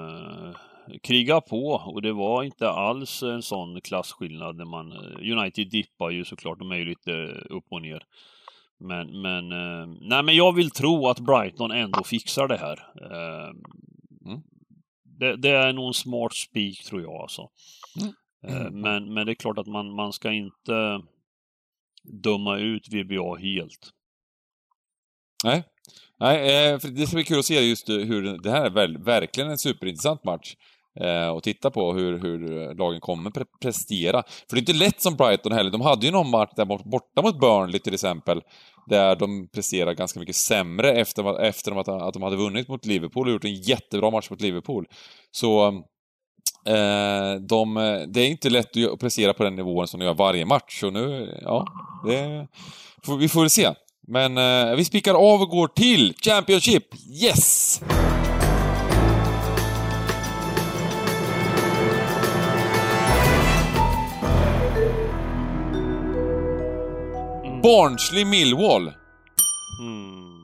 krigar på och det var inte alls en sån klasskillnad när man... eh, United dippar ju såklart, de är ju lite upp och ner. Men, men, eh, nej men jag vill tro att Brighton ändå fixar det här. Eh, Mm. det, det är nog en smart spik tror jag alltså. Mm. Eh, men, men det är klart att man, man ska inte döma ut VBA helt. Nej. Nej, det ska bli kul att se just hur det här är väl, verkligen en superintressant match. Eh, och titta på hur, hur lagen kommer pre prestera. För det är inte lätt som Brighton heller. De hade ju någon match där borta mot Burnley till exempel, där de presterar ganska mycket sämre efter, efter att, att de hade vunnit mot Liverpool och gjort en jättebra match mot Liverpool. Så eh, de, det är inte lätt att prestera på den nivån som de gör varje match. och nu, ja, det, vi får väl se. Men eh, vi spikar av och går till Championship. Yes! Barnsley Millwall. Mm.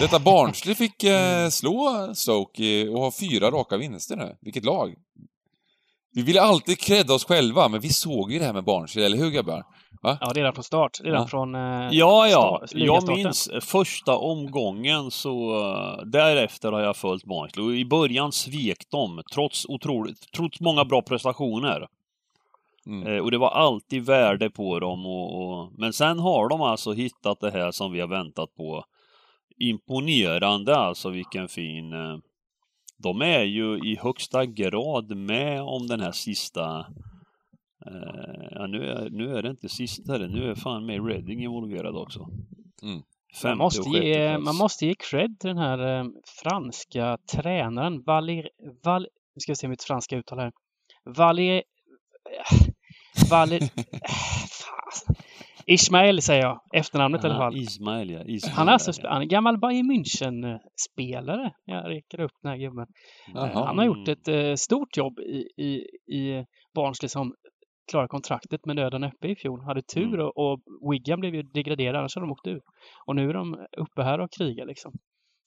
Detta Barnsley fick eh, slå Stoke och ha fyra raka vinster nu. Vilket lag! Vi ville alltid credda oss själva, men vi såg ju det här med Barnsley, eller hur gubbar? Va? Ja, redan från start. Redan Ja. från... Eh, Ja, ja. sta- Jag minns första omgången så eh, därefter har jag följt Barnsley. Och I början svek de, trots, otroligt, trots många bra prestationer. Mm. Eh, Och det var alltid värde på dem. Och, och, men sen har de alltså hittat det här som vi har väntat på. Imponerande alltså, vilken fin... eh, De är ju i högsta grad med om den här sista... eh, Ja, nu, är, nu är det inte sista, det, nu är fan med Reading involverad också. Mm. Man måste, ge, man måste ge cred till den här eh, franska tränaren Valer... Val, nu ska vi se mitt franska uttal här. Valer... Valer... Fan. Ismael säger jag, efternamnet i alla Ja, fall. Ismail, ja. Ismail, Han är alltså ja. han är gammal Bayern München-spelare. Jag räcker upp den här gubben. Eh, Jaha. Han har gjort ett eh, stort jobb i, i, i Barnsley som klarade kontraktet med nöden uppe i fjol. Hade tur Mm. och, och Wigan blev ju degraderad, annars hade de åkt ur. Och nu är de uppe här och krigar liksom.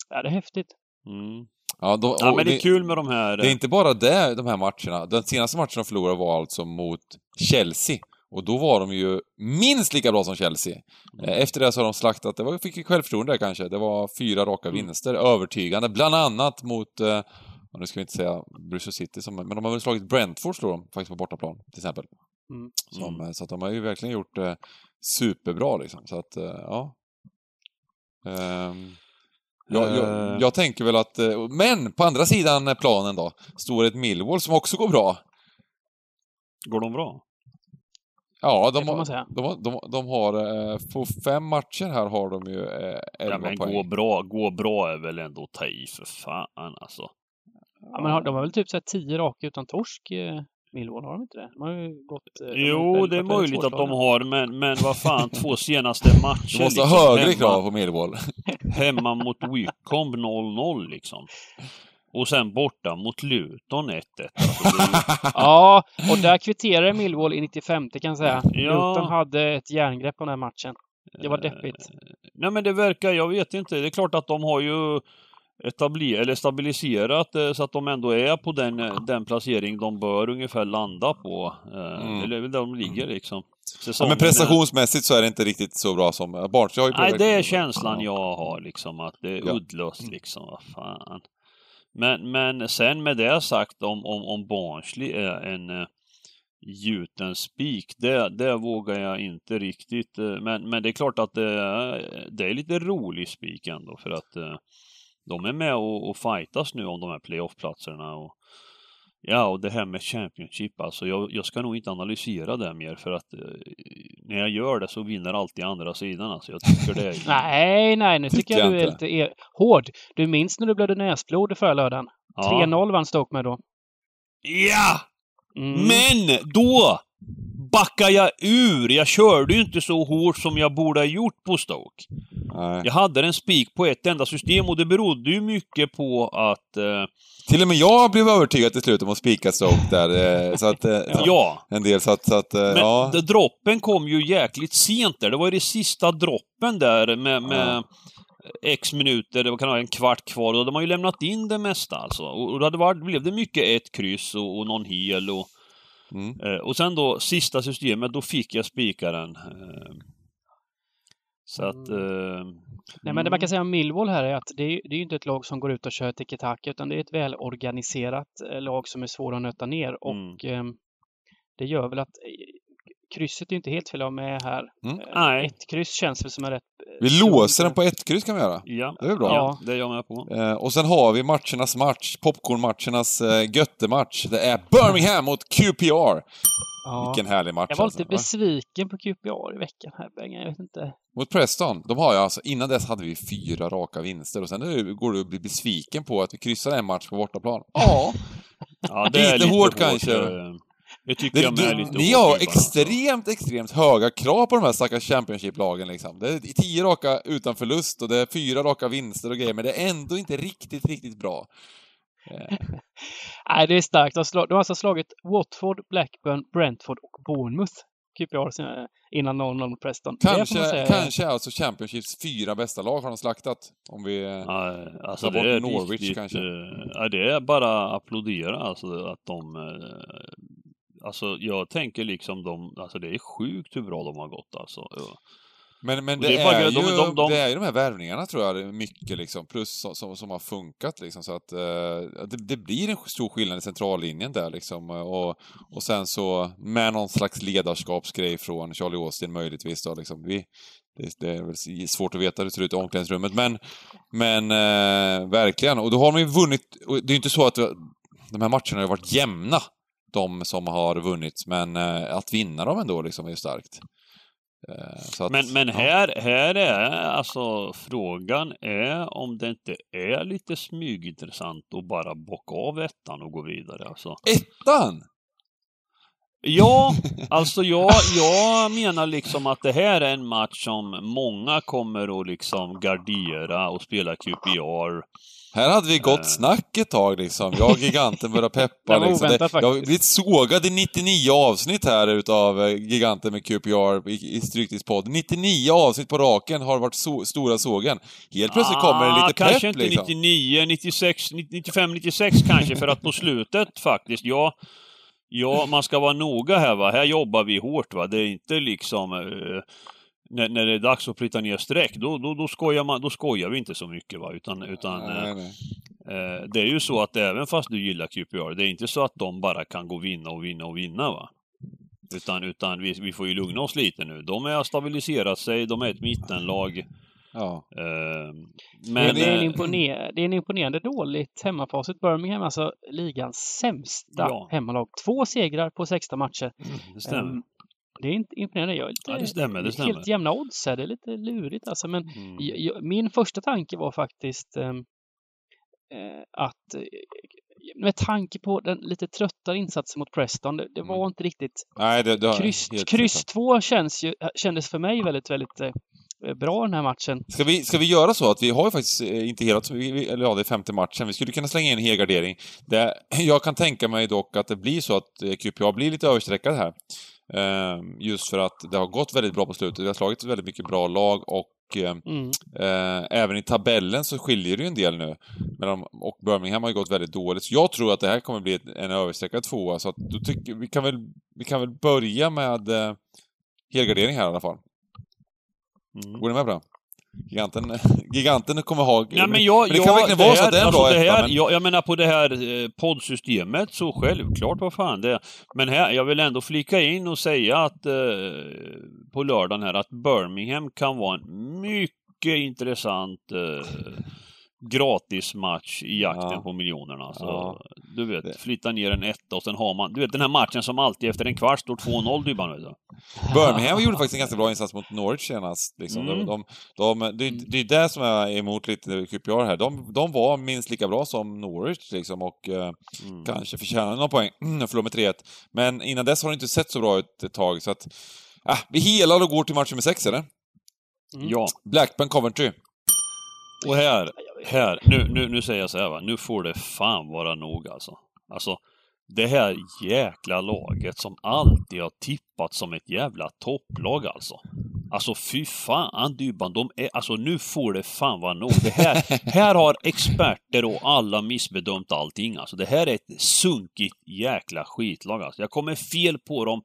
Ja, det är häftigt. Mm. Ja, då, Ja, men det är kul med de här... Det är inte bara det, de här matcherna. Den senaste matchen de förlorade var alltså mot Chelsea. Och då var de ju minst lika bra som Chelsea. Mm. Eh, Efter det så har de slaktat, det var, fick ju självförtroende där kanske. Det var fyra raka Mm. vinster, övertygande. Bland annat mot, eh, nu ska vi inte säga Bristol City, som, men de har väl slagit Brentford slår de faktiskt på bortaplan, till exempel. Mm. Som, Mm. eh, Så att de har ju verkligen gjort det superbra liksom. Så att, eh, ja. Ehm, jag, jag, Eh. jag tänker väl att, eh, men på andra sidan planen då, står ett Millwall som också går bra. Går de bra? Ja, de har, de, har- de, de har, eh, på fem matcher här har de ju eh, 11 Ja, men poäng. gå bra, gå bra är väl ändå att ta i för fan alltså. Ja, men har, de har väl typ så här tio raka utan torsk, eh, Millwall, har de inte det? De har ju gått... eh, de Jo, det är möjligt att de har, men, men vad fan, två senaste matcher Du måste liksom, ha högre hemma, krav på Millwall. hemma mot Wycombe 0-0 liksom. Och sen borta mot Luton 1-1. Alltså, ju- Ja, och där kvitterade Millwall i 95 kan jag säga. Ja. Luton hade ett järngrepp på den här matchen. Det var deppigt. Nej men det verkar, jag vet inte, det är klart att de har ju etabler, eller stabiliserat eh, så att de ändå är på den, eh, den placering de bör ungefär landa på. Eh, Mm. Eller där de ligger liksom. Ja, men prestationsmässigt så är det inte riktigt så bra som har ju Nej, det är känslan jag har liksom, att det är Ja. uddlöst liksom, vad fan. Men, men sen med det sagt om, om, om Barnsley är en gjuten spik, det, det vågar jag inte riktigt. men, men det är klart att det, är- det är lite rolig spik ändå för att de är med och, och fightas nu om de här playoff-platserna. Och, ja, och det här med Championship, alltså jag, jag ska nog inte analysera det mer för att eh, när jag gör det så vinner alltid andra sidan. Alltså jag tycker det är... Nej, nej, nu tycker jag jag du är inte. lite er- hård. Du minns när du blödde näsblod förra lördagen? Ja. 3-0 vann Stoke med då. Ja! Mm. Men då backar jag ur. Jag körde ju inte så hårt som jag borde ha gjort på Stoke. Nej. Jag hade en spik på ett enda system och det berodde ju mycket på att... Eh, Till och med jag blev övertygad till slut om att spika Stoke där. eh, Så att, eh, ja, En del, så att, så att eh, men ja. droppen kom ju jäkligt sent där. Det var ju det sista droppen där med, med Ja. X minuter, det kan vara en kvart kvar och de har ju lämnat in det mesta alltså. Och det hade varit, blev det mycket ett kryss och, och någon hel och Mm. Eh, och sen då sista systemet, då fick jag spikaren. Eh, så att... Eh, Nej, men det man kan säga om Millwall här är att det är, det är ju inte ett lag som går ut och kör tiki-taka utan det är ett välorganiserat eh, lag som är svåra att nöta ner och eh, det gör väl att krysset är inte helt fel av med här. Mm. Eh, Nej. Ett kryss känns väl som en rätt... eh, Vi låser den på ett kryss kan vi göra. ja, Det är bra. Ja, det är jag med på. Eh, och sen har vi matchernas match, popcornmatchernas eh, göttematch. Det är Birmingham mot QPR. Ja. Vilken härlig match Jag var alltså, lite va? besviken på QPR i veckan här, Bengan. Jag vet inte. Mot Preston. De har ju alltså, innan dess hade vi fyra raka vinster och sen nu går du att bli besviken på att vi kryssar en match på bortaplan. Ja, Ja, Lite hårt kanske. eh, Det tycker det, jag med är lite ni har extremt, extremt höga krav på de här stackars Championship-lagen liksom. Det är tio raka utan förlust och det är fyra raka vinster och grejer, men det är ändå inte riktigt, riktigt bra. Eh, Nej, det är starkt. De har, slag, de har alltså slagit Watford, Blackburn, Brentford och Bournemouth. QPR sen- innan 0-0 mot Preston. Kanske, kanske alltså Championships fyra bästa lag har de slaktat. Om vi... Ja, alltså Ta det bort är Norwich riktigt, kanske. eh, ja, det är bara att applådera alltså att de... Alltså jag tänker liksom de, alltså det är sjukt hur bra de har gått alltså. Men, men det, det är är de- ju, de- de- det är ju de här värvningarna tror jag, mycket liksom, plus som, som, som har funkat liksom, så att eh, det, det blir en stor skillnad i centrallinjen där liksom. Och, och sen så med någon slags ledarskapsgrej från Charlie Austin möjligtvis då liksom. Vi, det, det är väl svårt att veta hur det ser ut i omklädningsrummet, men, men eh, verkligen. Och då har man ju vunnit, det är ju inte så att de här matcherna har varit jämna, de som har vunnit, men eh, att vinna dem ändå liksom är ju starkt. Eh, att, Men, men ja. här, här är alltså frågan är om det inte är lite smygintressant att bara bocka av ettan och gå vidare alltså. Ettan! Ja, alltså jag, jag menar liksom att det här är en match som många kommer att liksom gardera och spela QPR. Här hade vi gott Eh. snack ett tag liksom. Jag och Giganten började Det peppa liksom. oväntat jag har blivit sågad i 99 avsnitt här utav eh, Giganten med QPR i, i Stryktipspodden. 99 avsnitt på raken har varit so stora sågen. Helt plötsligt kommer det Ah, lite Kanske pepp inte liksom. 99, 96, 95, 96 kanske, för att på slutet faktiskt, ja, ja, man ska vara noga här va. Här jobbar vi hårt va. Det är inte liksom eh, när, när det är dags att flytta ner streck, då, då, då, skojar man, då skojar vi inte så mycket va. Utan, utan eh, Nej, nej. Eh, det är ju så att även fast du gillar QPR, det är inte så att de bara kan gå vinna och vinna och vinna va. Utan, utan vi, vi får ju lugna oss lite nu. De har stabiliserat sig, de är ett mittenlag. Ja. Eh, Men det, är en eh, imponer- det är en imponerande dåligt hemmafacit. Birmingham, alltså ligans sämsta Ja. hemmalag. Två segrar på 16 matcher. det stämmer. Ehm, det är inte imponerande. Jag är lite, Ja, det stämmer, det stämmer. Helt jämna odds här. Det är lite lurigt alltså. Men Mm. jag, min första tanke var faktiskt ehm, eh, att eh, med tanke på den lite tröttare insatsen mot Preston, det, det var Mm. inte riktigt Nej, det, det Kryss, kryss rätt. två känns ju, kändes för mig väldigt, väldigt eh, bra den här matchen. Ska vi, ska vi göra så att vi har ju faktiskt eh, inte hela, eller ja, det är femte matchen. Vi skulle kunna slänga in en helgardering. Jag kan tänka mig dock att det blir så att eh, QPA blir lite överstreckad här. Eh, just för att det har gått väldigt bra på slutet. Vi har slagit väldigt mycket bra lag och eh, Mm. Eh, även i tabellen så skiljer det ju en del nu. De, och Birmingham har ju gått väldigt dåligt. Så jag tror att det här kommer bli en överstreckad tvåa. Så att då tycker, vi, kan väl, vi kan väl börja med eh, helgardering här i alla fall. Mm. Går ni med på det? Giganten, giganten kommer ha... Nej, men jag, men det jag, kan verkligen vara så att det är en alltså bra etta, men... jag, jag menar på det här eh, poddsystemet så självklart, vad fan det är. Men här, jag vill ändå flika in och säga att eh, på lördagen här att Birmingham kan vara en mycket intressant eh, gratismatch i jakten Ja. på miljonerna. Så, Ja. Du vet, flytta ner en etta och sen har man, du vet den här matchen som alltid efter en kvart står 2-0 Dybban. Birmingham gjorde faktiskt en ganska bra insats mot Norwich senast. Liksom. Mm. De, de, de, det, det är det som jag är emot lite QPR här. De, de var minst lika bra som Norwich liksom, och eh, Mm. kanske förtjänar några poäng. Jag förlorade med 3-1. Men innan dess har det inte sett så bra ut ett tag, så att... Ah, vi helar och går till match nummer 6, eller? Mm. Ja, Blackburn Coventry. Och här, här, nu, nu, nu säger jag så här va, nu får det fan vara nog alltså. Alltså, det här jäkla laget som alltid har tippat som ett jävla topplag alltså. Alltså fy fan Dybban, de är, alltså nu får det fan vara nog. Det här, här har experter och alla missbedömt allting alltså. Det här är ett sunkigt jäkla skitlag alltså. Jag kommer fel på dem.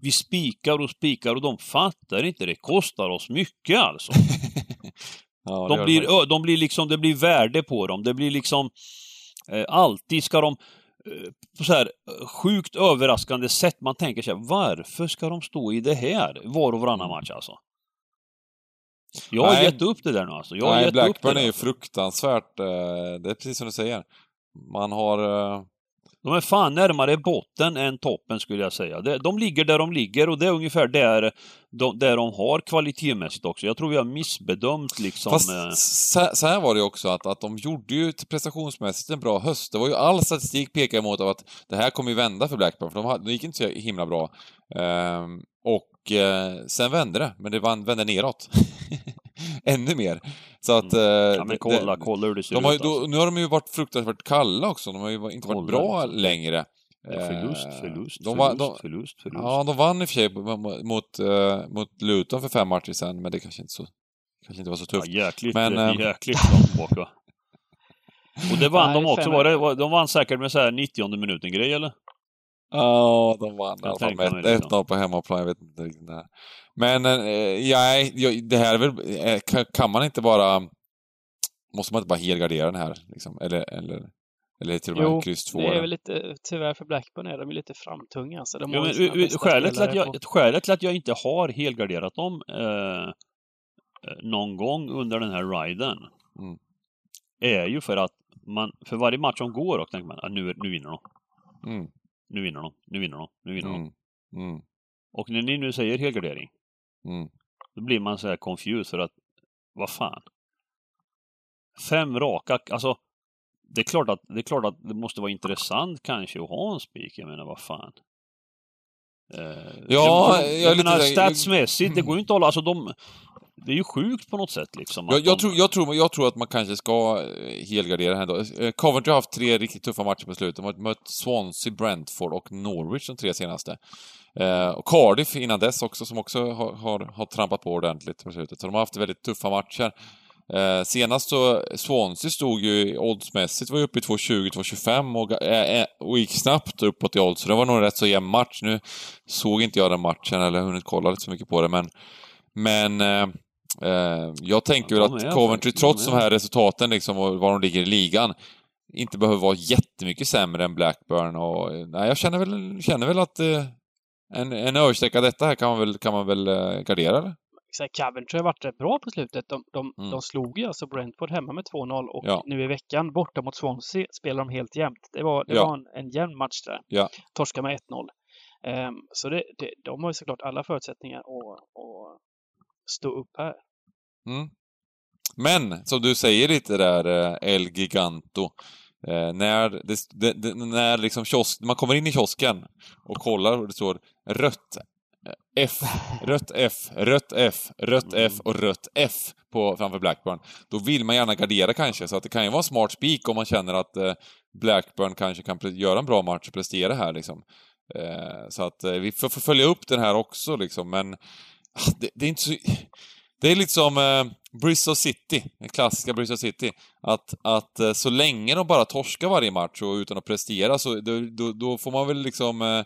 Vi spikar och spikar och de fattar inte. Det kostar oss mycket alltså. Ja, De blir, de blir liksom, det blir värde på dem. Det blir liksom, eh, alltid ska de eh, på så här eh, sjukt överraskande sätt. Man tänker sig, varför ska de stå i det här var och varannan match alltså? Jag har Nej. gett upp det där nu alltså. Jag har Nej, gett upp det Blackburn är ju fruktansvärt. eh, Det är precis som du säger. Man har... De är fan närmare botten än toppen skulle jag säga. De, ligger där de ligger och det är ungefär där de, där de har kvalitetsmässigt också. Jag tror vi har missbedömt liksom... Fast eh, så, så här var det också att, att de gjorde ju prestationsmässigt en bra höst. Det var ju all statistik pekar mot att det här kommer ju vända för Blackburn, för de, de gick inte så himla bra. Ehm, och eh, sen vände det, men det vann, vände neråt. Ännu mer. Så att... eh, Mm. ja men kolla, det, kolla hur det ser de har, ju- ut alltså. då, nu har de ju varit fruktansvärt kalla också, de har ju inte varit Kolla bra liksom. längre. Ja, förlust, Eh, förlust, de förlust, var- de- förlust, förlust. Ja, de vann i och för sig mot, mot, eh, mot Luton för fem matcher sen, men det kanske inte, så, kanske inte var så Ja, tufft. jäkligt, Men, eh, eh, jäkligt långt tillbaka. Och det vann Nej, de också, var det, var- de vann säkert med så här 90 minuten grej eller? Ja, de vann i alla fall med liksom. 1-0 på hemmaplan, jag vet inte riktigt när. Men, eh, nej, jag- det här är väl, eh, kan, kan man inte bara, måste man inte bara helgardera den här, liksom? Eller, eller, eller till och med Jo, kryss 2? Det är eller? väl lite, tyvärr för Blackburn är de ju lite framtunga. Alltså. De Ja, men, skälet, till att jag, skälet till att jag inte har helgarderat dem eh, eh, någon gång under den här riden Mm. är ju för att man, för varje match som går och tänker man att nu, nu vinner de, Mm, nu vinner de, nu vinner de, nu vinner de. mm, mm, Och när ni nu säger helgardering, mm. då blir man så här confused för att, vad fan? Fem raka, alltså det är, klart att, det är klart att det måste vara intressant kanske att ha en spik, jag menar vad fan. Eh, Ja, jag, jag jag lite menar där- statsmässigt, det går ju inte att hålla, alltså de, det är ju sjukt på något sätt liksom. Jag, jag, de, tror, jag, tror, jag tror att man kanske ska eh, helgardera här ändå. Eh, Coventry har haft tre riktigt tuffa matcher på slutet. De har mött Swansea, Brentford och Norwich de tre senaste. Eh, och Cardiff innan dess också, som också har, har, har trampat på ordentligt på slutet. Så de har haft väldigt tuffa matcher. Eh, senast så, Swansea stod ju oddsmässigt, var ju uppe i 2,20-2,25 och, eh, eh, och gick snabbt uppåt i odds, så det var nog en rätt så jämn match. Nu såg inte jag den matchen, eller hunnit kolla lite så mycket på det, men men eh, jag tänker Ja, väl att Coventry, faktiskt- trots de de är. här resultaten liksom och var de ligger i ligan, inte behöver vara jättemycket sämre än Blackburn och... eh, Nej, jag känner väl, känner väl att eh, en, en översträcka detta här kan man väl, kan man väl eh, gardera, eller? Coventry har varit rätt bra på slutet. De, de, Mm. de slog ju alltså Brentford hemma med 2-0 och Ja. nu i veckan borta mot Swansea spelar de helt jämnt. Det var, det Ja. var en, en jämn match där. Ja. Torska med 1-0. Ehm, så det, det, de har ju såklart alla förutsättningar att, att stå upp här. Mm. Men, som du säger lite där, eh, El Giganto. Eh, när det, det, det, när liksom kiosk, man kommer in i kiosken och kollar och det står rött eh, F, rött F, rött F, rött F och rött F på, framför Blackburn. Då vill man gärna gardera kanske, så att det kan ju vara en smart spik om man känner att eh, Blackburn kanske kan göra en bra match och prestera här liksom. Eh, så att vi får, får följa upp den här också liksom, men Ah, det, det är inte så... Det är lite som eh, Bristol City, den klassiska Bristol City. Att, att eh, så länge de bara torskar varje match och utan att prestera så då, då, då får man väl liksom... Eh,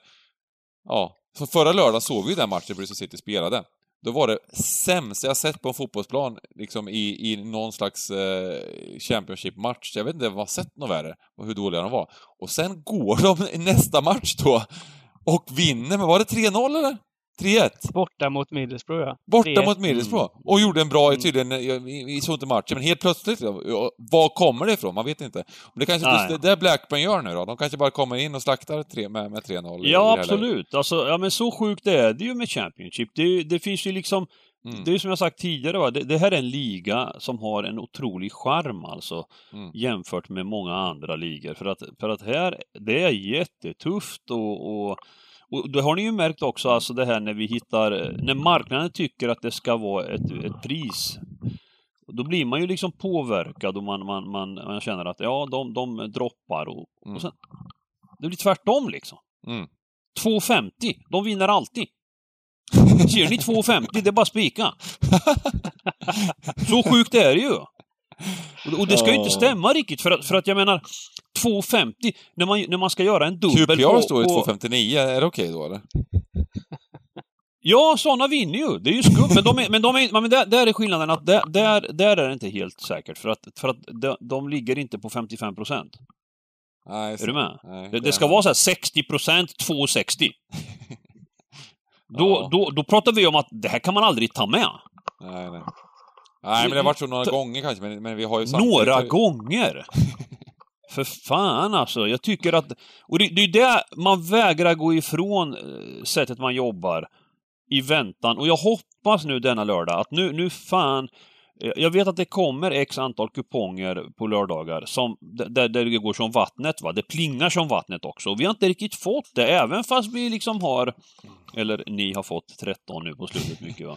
ja, för förra lördagen såg vi ju den matchen Bristol City spelade. Då var det sämsta jag sett på en fotbollsplan, liksom i, i någon slags eh, Championship-match. Jag vet inte om jag har sett något värre, och hur dåliga de var. Och sen går de i nästa match då och vinner, men var det 3-0 eller? 3-1? Borta mot Middlesbrough, ja. Borta 3-1. mot Middlesbrough. Och gjorde en bra, Mm. tydligen, vi, såg inte matchen, men helt plötsligt, var kommer det ifrån? Man vet inte. Det kanske Nej. just det där Blackburn gör nu då. De kanske bara kommer in och slaktar tre, med, med 3-0. i- i Ja, det läget. absolut. Alltså, ja men så sjukt är det ju med Championship. Det, det finns ju liksom, Mm. det är som jag sagt tidigare, va? Det, det här är en liga som har en otrolig charm alltså, Mm. jämfört med många andra ligor. För att, för att här, det är jättetufft och, och och det har ni ju märkt också, alltså det här när vi hittar, när marknaden tycker att det ska vara ett, ett pris. Då blir man ju liksom påverkad och man, man, man, man känner att ja, de, de droppar och, Mm. och sen, det blir tvärtom liksom. Mm. 2,50. De vinner alltid. Ser ni 2,50? Det är bara spika. Så sjukt är det ju. Och- det ska ju inte stämma riktigt för att, för att jag menar 2,50 när man, när man ska göra en dubbel QPR står ju på... 2,59. Är det okej då eller? Ja, sådana vinner ju. Det är ju skumt. Men, de är, men, de är, men där, där är skillnaden att där, där, där är det inte helt säkert. För att, för att de, de ligger inte på 55 procent. Nej, Är du med? Nej, Det, det ska vara så här 60 procent, 2,60. Då, Ja. då, då pratar vi om att det här kan man aldrig ta med. Nej, nej. Nej, men det har varit så några gånger kanske, men, men vi har ju Några samtidigt- gånger! För fan alltså, jag tycker att... Och det, det är det man vägrar gå ifrån eh, sättet man jobbar i väntan. Och jag hoppas nu denna lördag att nu, nu fan... eh, Jag vet att det kommer x antal kuponger på lördagar som, där, där det går som vattnet. Va? Det plingar som vattnet också. Och vi har inte riktigt fått det, även fast vi liksom har... Eller ni har fått 13 nu på slutet mycket va.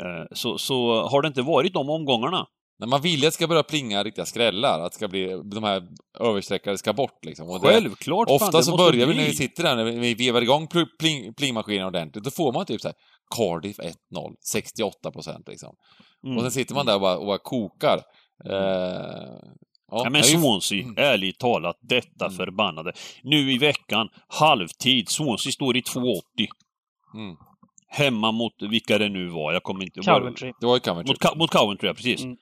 Eh, Så, så har det inte varit de omgångarna. När man vill att det ska börja plinga riktiga skrällar, att det ska bli, de här överstreckade ska bort liksom. Och det, Självklart! ofta så börjar vi när vi sitter där, när vi vevar igång pl- pling, plingmaskinen ordentligt, då får man typ så här Cardiff 1-0, 68 procent liksom. Mm. Och sen sitter man där och bara, och bara kokar. Eh, ja, Ja, men Swansea, Mm. ärligt talat, detta Mm. förbannade. Nu i veckan, halvtid, Swansea står i 2,80. Mm. Hemma mot vilka det nu var, jag kommer inte... Coventry. Det var Coventry. Mot, Ca- mot Coventry, ja, precis. Mm.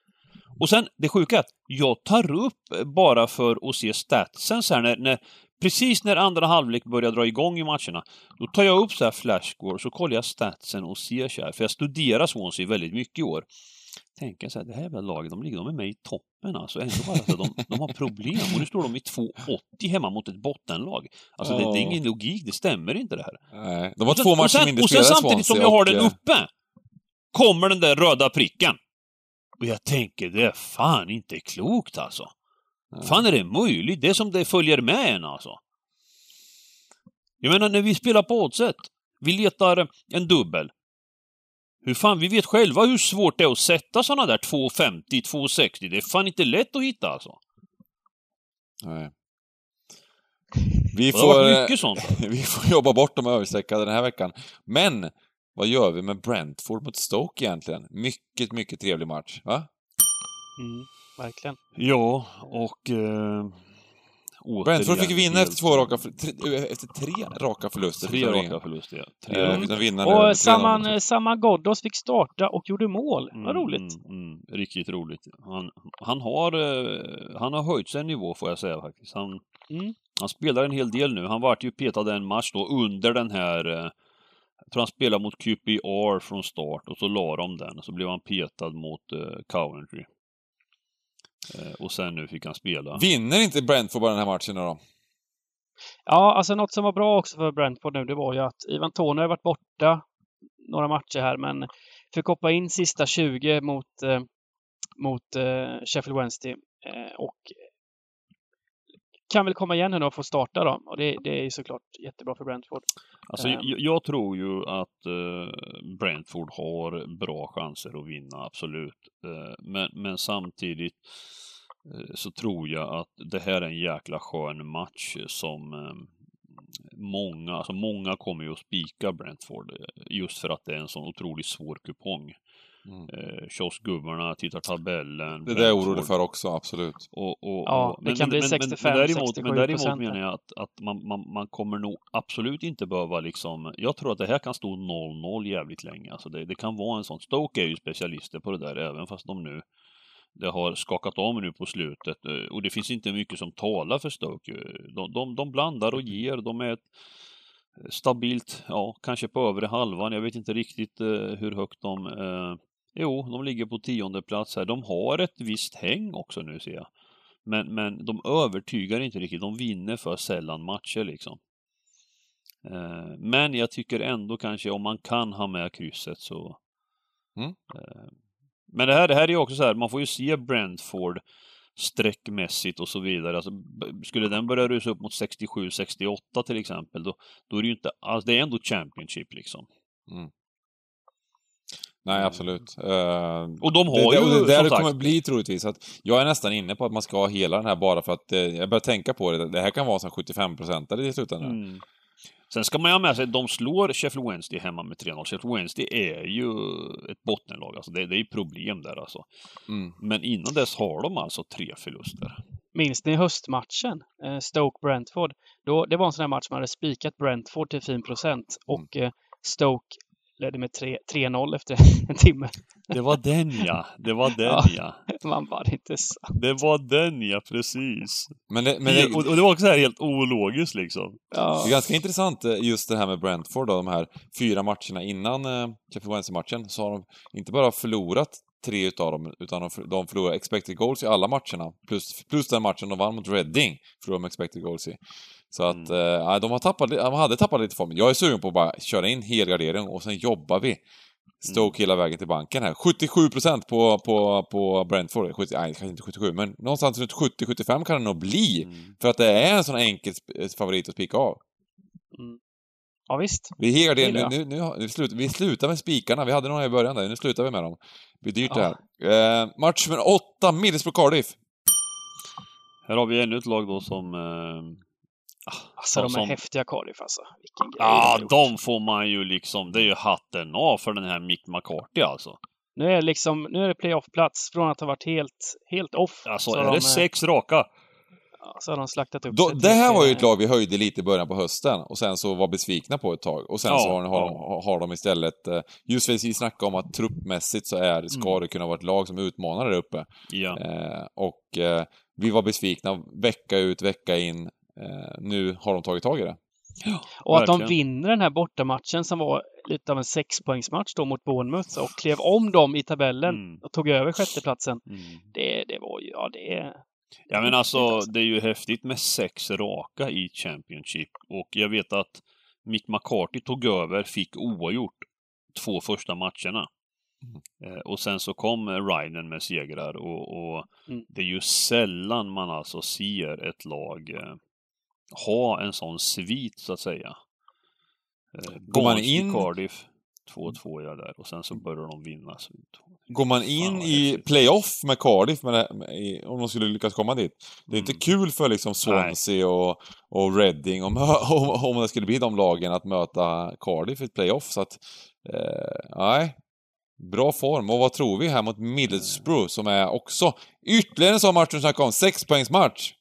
Och sen, det sjuka är att jag tar upp bara för att se statsen så här när, när Precis när andra halvlek börjar dra igång i matcherna, då tar jag upp så här flashscore, så kollar jag statsen och ser så här, för jag studerar Swansea väldigt mycket i år. Tänker så här, det här jävla laget, de ligger de är med i toppen alltså. Ändå bara så de, de har problem och nu står de i 2,80 hemma mot ett bottenlag. Alltså det, det är ingen logik, det stämmer inte det här. Nej, de har Och sen- två och matcher sen, mindre Och sen spelare, samtidigt som jag har och, den eh, uppe, kommer den där röda pricken. Och jag tänker, det är fan inte klokt alltså. Nej. Fan är det möjligt? Det är som det följer med en alltså. Jag menar när vi spelar på oddset, vi letar en dubbel. Hur fan, vi vet själva hur svårt det är att sätta såna där 2,50, 2,60. Det är fan inte lätt att hitta alltså. Nej. Vi får, eh, vi får jobba bort de överstreckade den här veckan. Men, vad gör vi med Brentford mot Stoke egentligen? Mycket, mycket trevlig match, va? Mm, verkligen. Ja, och... Eh, Brentford fick återigen vinna efter, två raka, tre, efter tre raka förluster. Tre raka förluster, ja. Tre Eh, raka. vinna. Och 3-0 Saman, eh, Saman Ghoddos fick starta och gjorde mål. Vad Mm, roligt. Mm, mm, riktigt roligt. Han, han, har, eh, han har höjt sig en nivå får jag säga faktiskt. Han, Mm. han spelar en hel del nu. Han vart ju petad en match då under den här eh, jag tror han spelade mot QPR från start och så la de den. Så blev han petad mot eh, Coventry. Eh, och sen nu fick han spela. Vinner inte Brentford bara den här matchen då? Ja, alltså något som var bra också för Brentford nu, det var ju att Ivan Toney har varit borta några matcher här, men fick hoppa in sista 20 mot, eh, mot eh, Sheffield Wednesday eh, och kan väl komma igen här nu och få starta då. Och det, det är såklart jättebra för Brentford. Alltså, Ehm. jag, jag tror ju att eh, Brentford har bra chanser att vinna, absolut. Eh, men, men samtidigt eh, så tror jag att det här är en jäkla skön match som eh, många, alltså många kommer ju att spika Brentford eh, just för att det är en sån otroligt svår kupong. Mm. Eh, Kioskgubbarna tittar tabellen. Det är det jag är Brentford. orolig för också, absolut. Och, och, Ja, och, det kan bli 65, men däremot, men 67% däremot menar jag att, att man, man, man kommer nog absolut inte behöva liksom... Jag tror att det här kan stå 0-0 jävligt länge. Alltså det, det kan vara en sån... Stoke är ju specialister på det där, även fast de nu det har skakat om nu på slutet eh, och det finns inte mycket som talar för Stoke. De, de, de blandar och ger, de är ett stabilt, ja, kanske på övre halvan. Jag vet inte riktigt eh, hur högt de... Eh, jo, de ligger på tionde plats här. De har ett visst häng också nu ser jag. Men, men de övertygar inte riktigt. De vinner för sällan matcher liksom. Eh, men jag tycker ändå kanske om man kan ha med krysset så... Mm. Eh, men det här, det här är ju också så här, man får ju se Brentford streckmässigt och så vidare. Alltså, skulle den börja rusa upp mot 67-68 till exempel, då, då är det ju inte alls, det är ändå Championship liksom. Nej, absolut. Eh, Och de har det, ju, det, det där det sagt, kommer bli troligtvis. Att jag är nästan inne på att man ska ha hela den här bara för att eh, jag börjar tänka på det. Det här kan vara en sån 75-procentare i slutändan. Mm. Sen ska man ju ha med sig, de slår Sheffield Wednesday hemma med 3-0. Sheffield Wednesday är ju ett bottenlag, alltså det, det är ju problem där alltså. Mm. Men innan dess har de alltså tre förluster. Minns ni höstmatchen? Eh, Stoke-Brentford. Då, det var en sån här match man hade spikat Brentford till fin procent och eh, Stoke ledde med tre- 3-0 efter en timme. Det var den ja, det var den Ja. ja. Man bara, det inte sant. Det var den ja, precis. Men, det, men det, och, och det var också här helt ologiskt liksom. Ja. Det är ganska intressant eh, just det här med Brentford då, de här fyra matcherna innan eh, Sheffield Wednesday-matchen, så har de inte bara förlorat tre utav dem, utan de, de förlorar expected goals i alla matcherna. Plus, plus den matchen de vann mot Reading förlorade de expected goals i. Så att, Mm. eh, de, har tappat, de hade tappat lite form. Jag är sugen på att bara köra in helgardering och sen jobbar vi Stoke hela vägen till banken här. 77% på, på, på Brentford. 70, nej, kanske inte 77, men någonstans runt 70-75 kan det nog bli. Mm. För att det är en sån enkel sp- favorit att spika av. Mm. Ja, visst. Vi, helgardering, Gillar nu, nu, nu, slutar, vi slutar med spikarna. Vi hade några i början där, nu slutar vi med dem. Det blir dyrt det Ja. här. Eh, match nummer åtta, Middlesbrough Cardiff. Här har vi ännu ett lag då som... Eh, Alltså de är som- häftiga Cardiff alltså. Vilken grej Ja, de får man ju liksom... Det är ju hatten av för den här Mick McCarthy alltså. Nu är det liksom, nu är det playoff-plats från att ha varit helt, helt off. Alltså, så är har det de, eh, sex raka? Så har de slaktat upp Då, sig det här var ju eh, ett lag vi höjde lite i början på hösten och sen så var besvikna på ett tag. Och sen Ja, så har, har, ja. har de istället, eh, just vi snackade om att truppmässigt så är, ska Mm. det kunna vara ett lag som utmanar där uppe. Ja. Eh, och eh, vi var besvikna vecka ut, vecka in. Eh, nu har de tagit tag i det. Och att de verkligen. vinner den här bortamatchen som var lite av en sexpoängsmatch då mot Bournemouth och klev om dem i tabellen Mm. och tog över sjätteplatsen. Mm. Det, det var ju, ja det är... Ja men alltså, alltså. det är ju häftigt med sex raka i Championship. Och jag vet att Mick McCarthy tog över, fick oavgjort två första matcherna. Eh, och sen så kom Ryden med segrar och, och Mm. det är ju sällan man alltså ser ett lag eh, ha en sån svit så att säga. Eh, Går man in- Cardiff 2-2 ja där och sen så börjar de vinna. Så... Går man in i playoff med Cardiff, med det, med, om de skulle lyckas komma dit, det är inte Mm. kul för liksom Swansea och, och Reading, om, om, om det skulle bli de lagen, att möta Cardiff i playoff. Så att, eh, nej. Bra form. Och vad tror vi här mot Middlesbrough, som är också ytterligare en sån match som snackade om, sexpoängsmatch.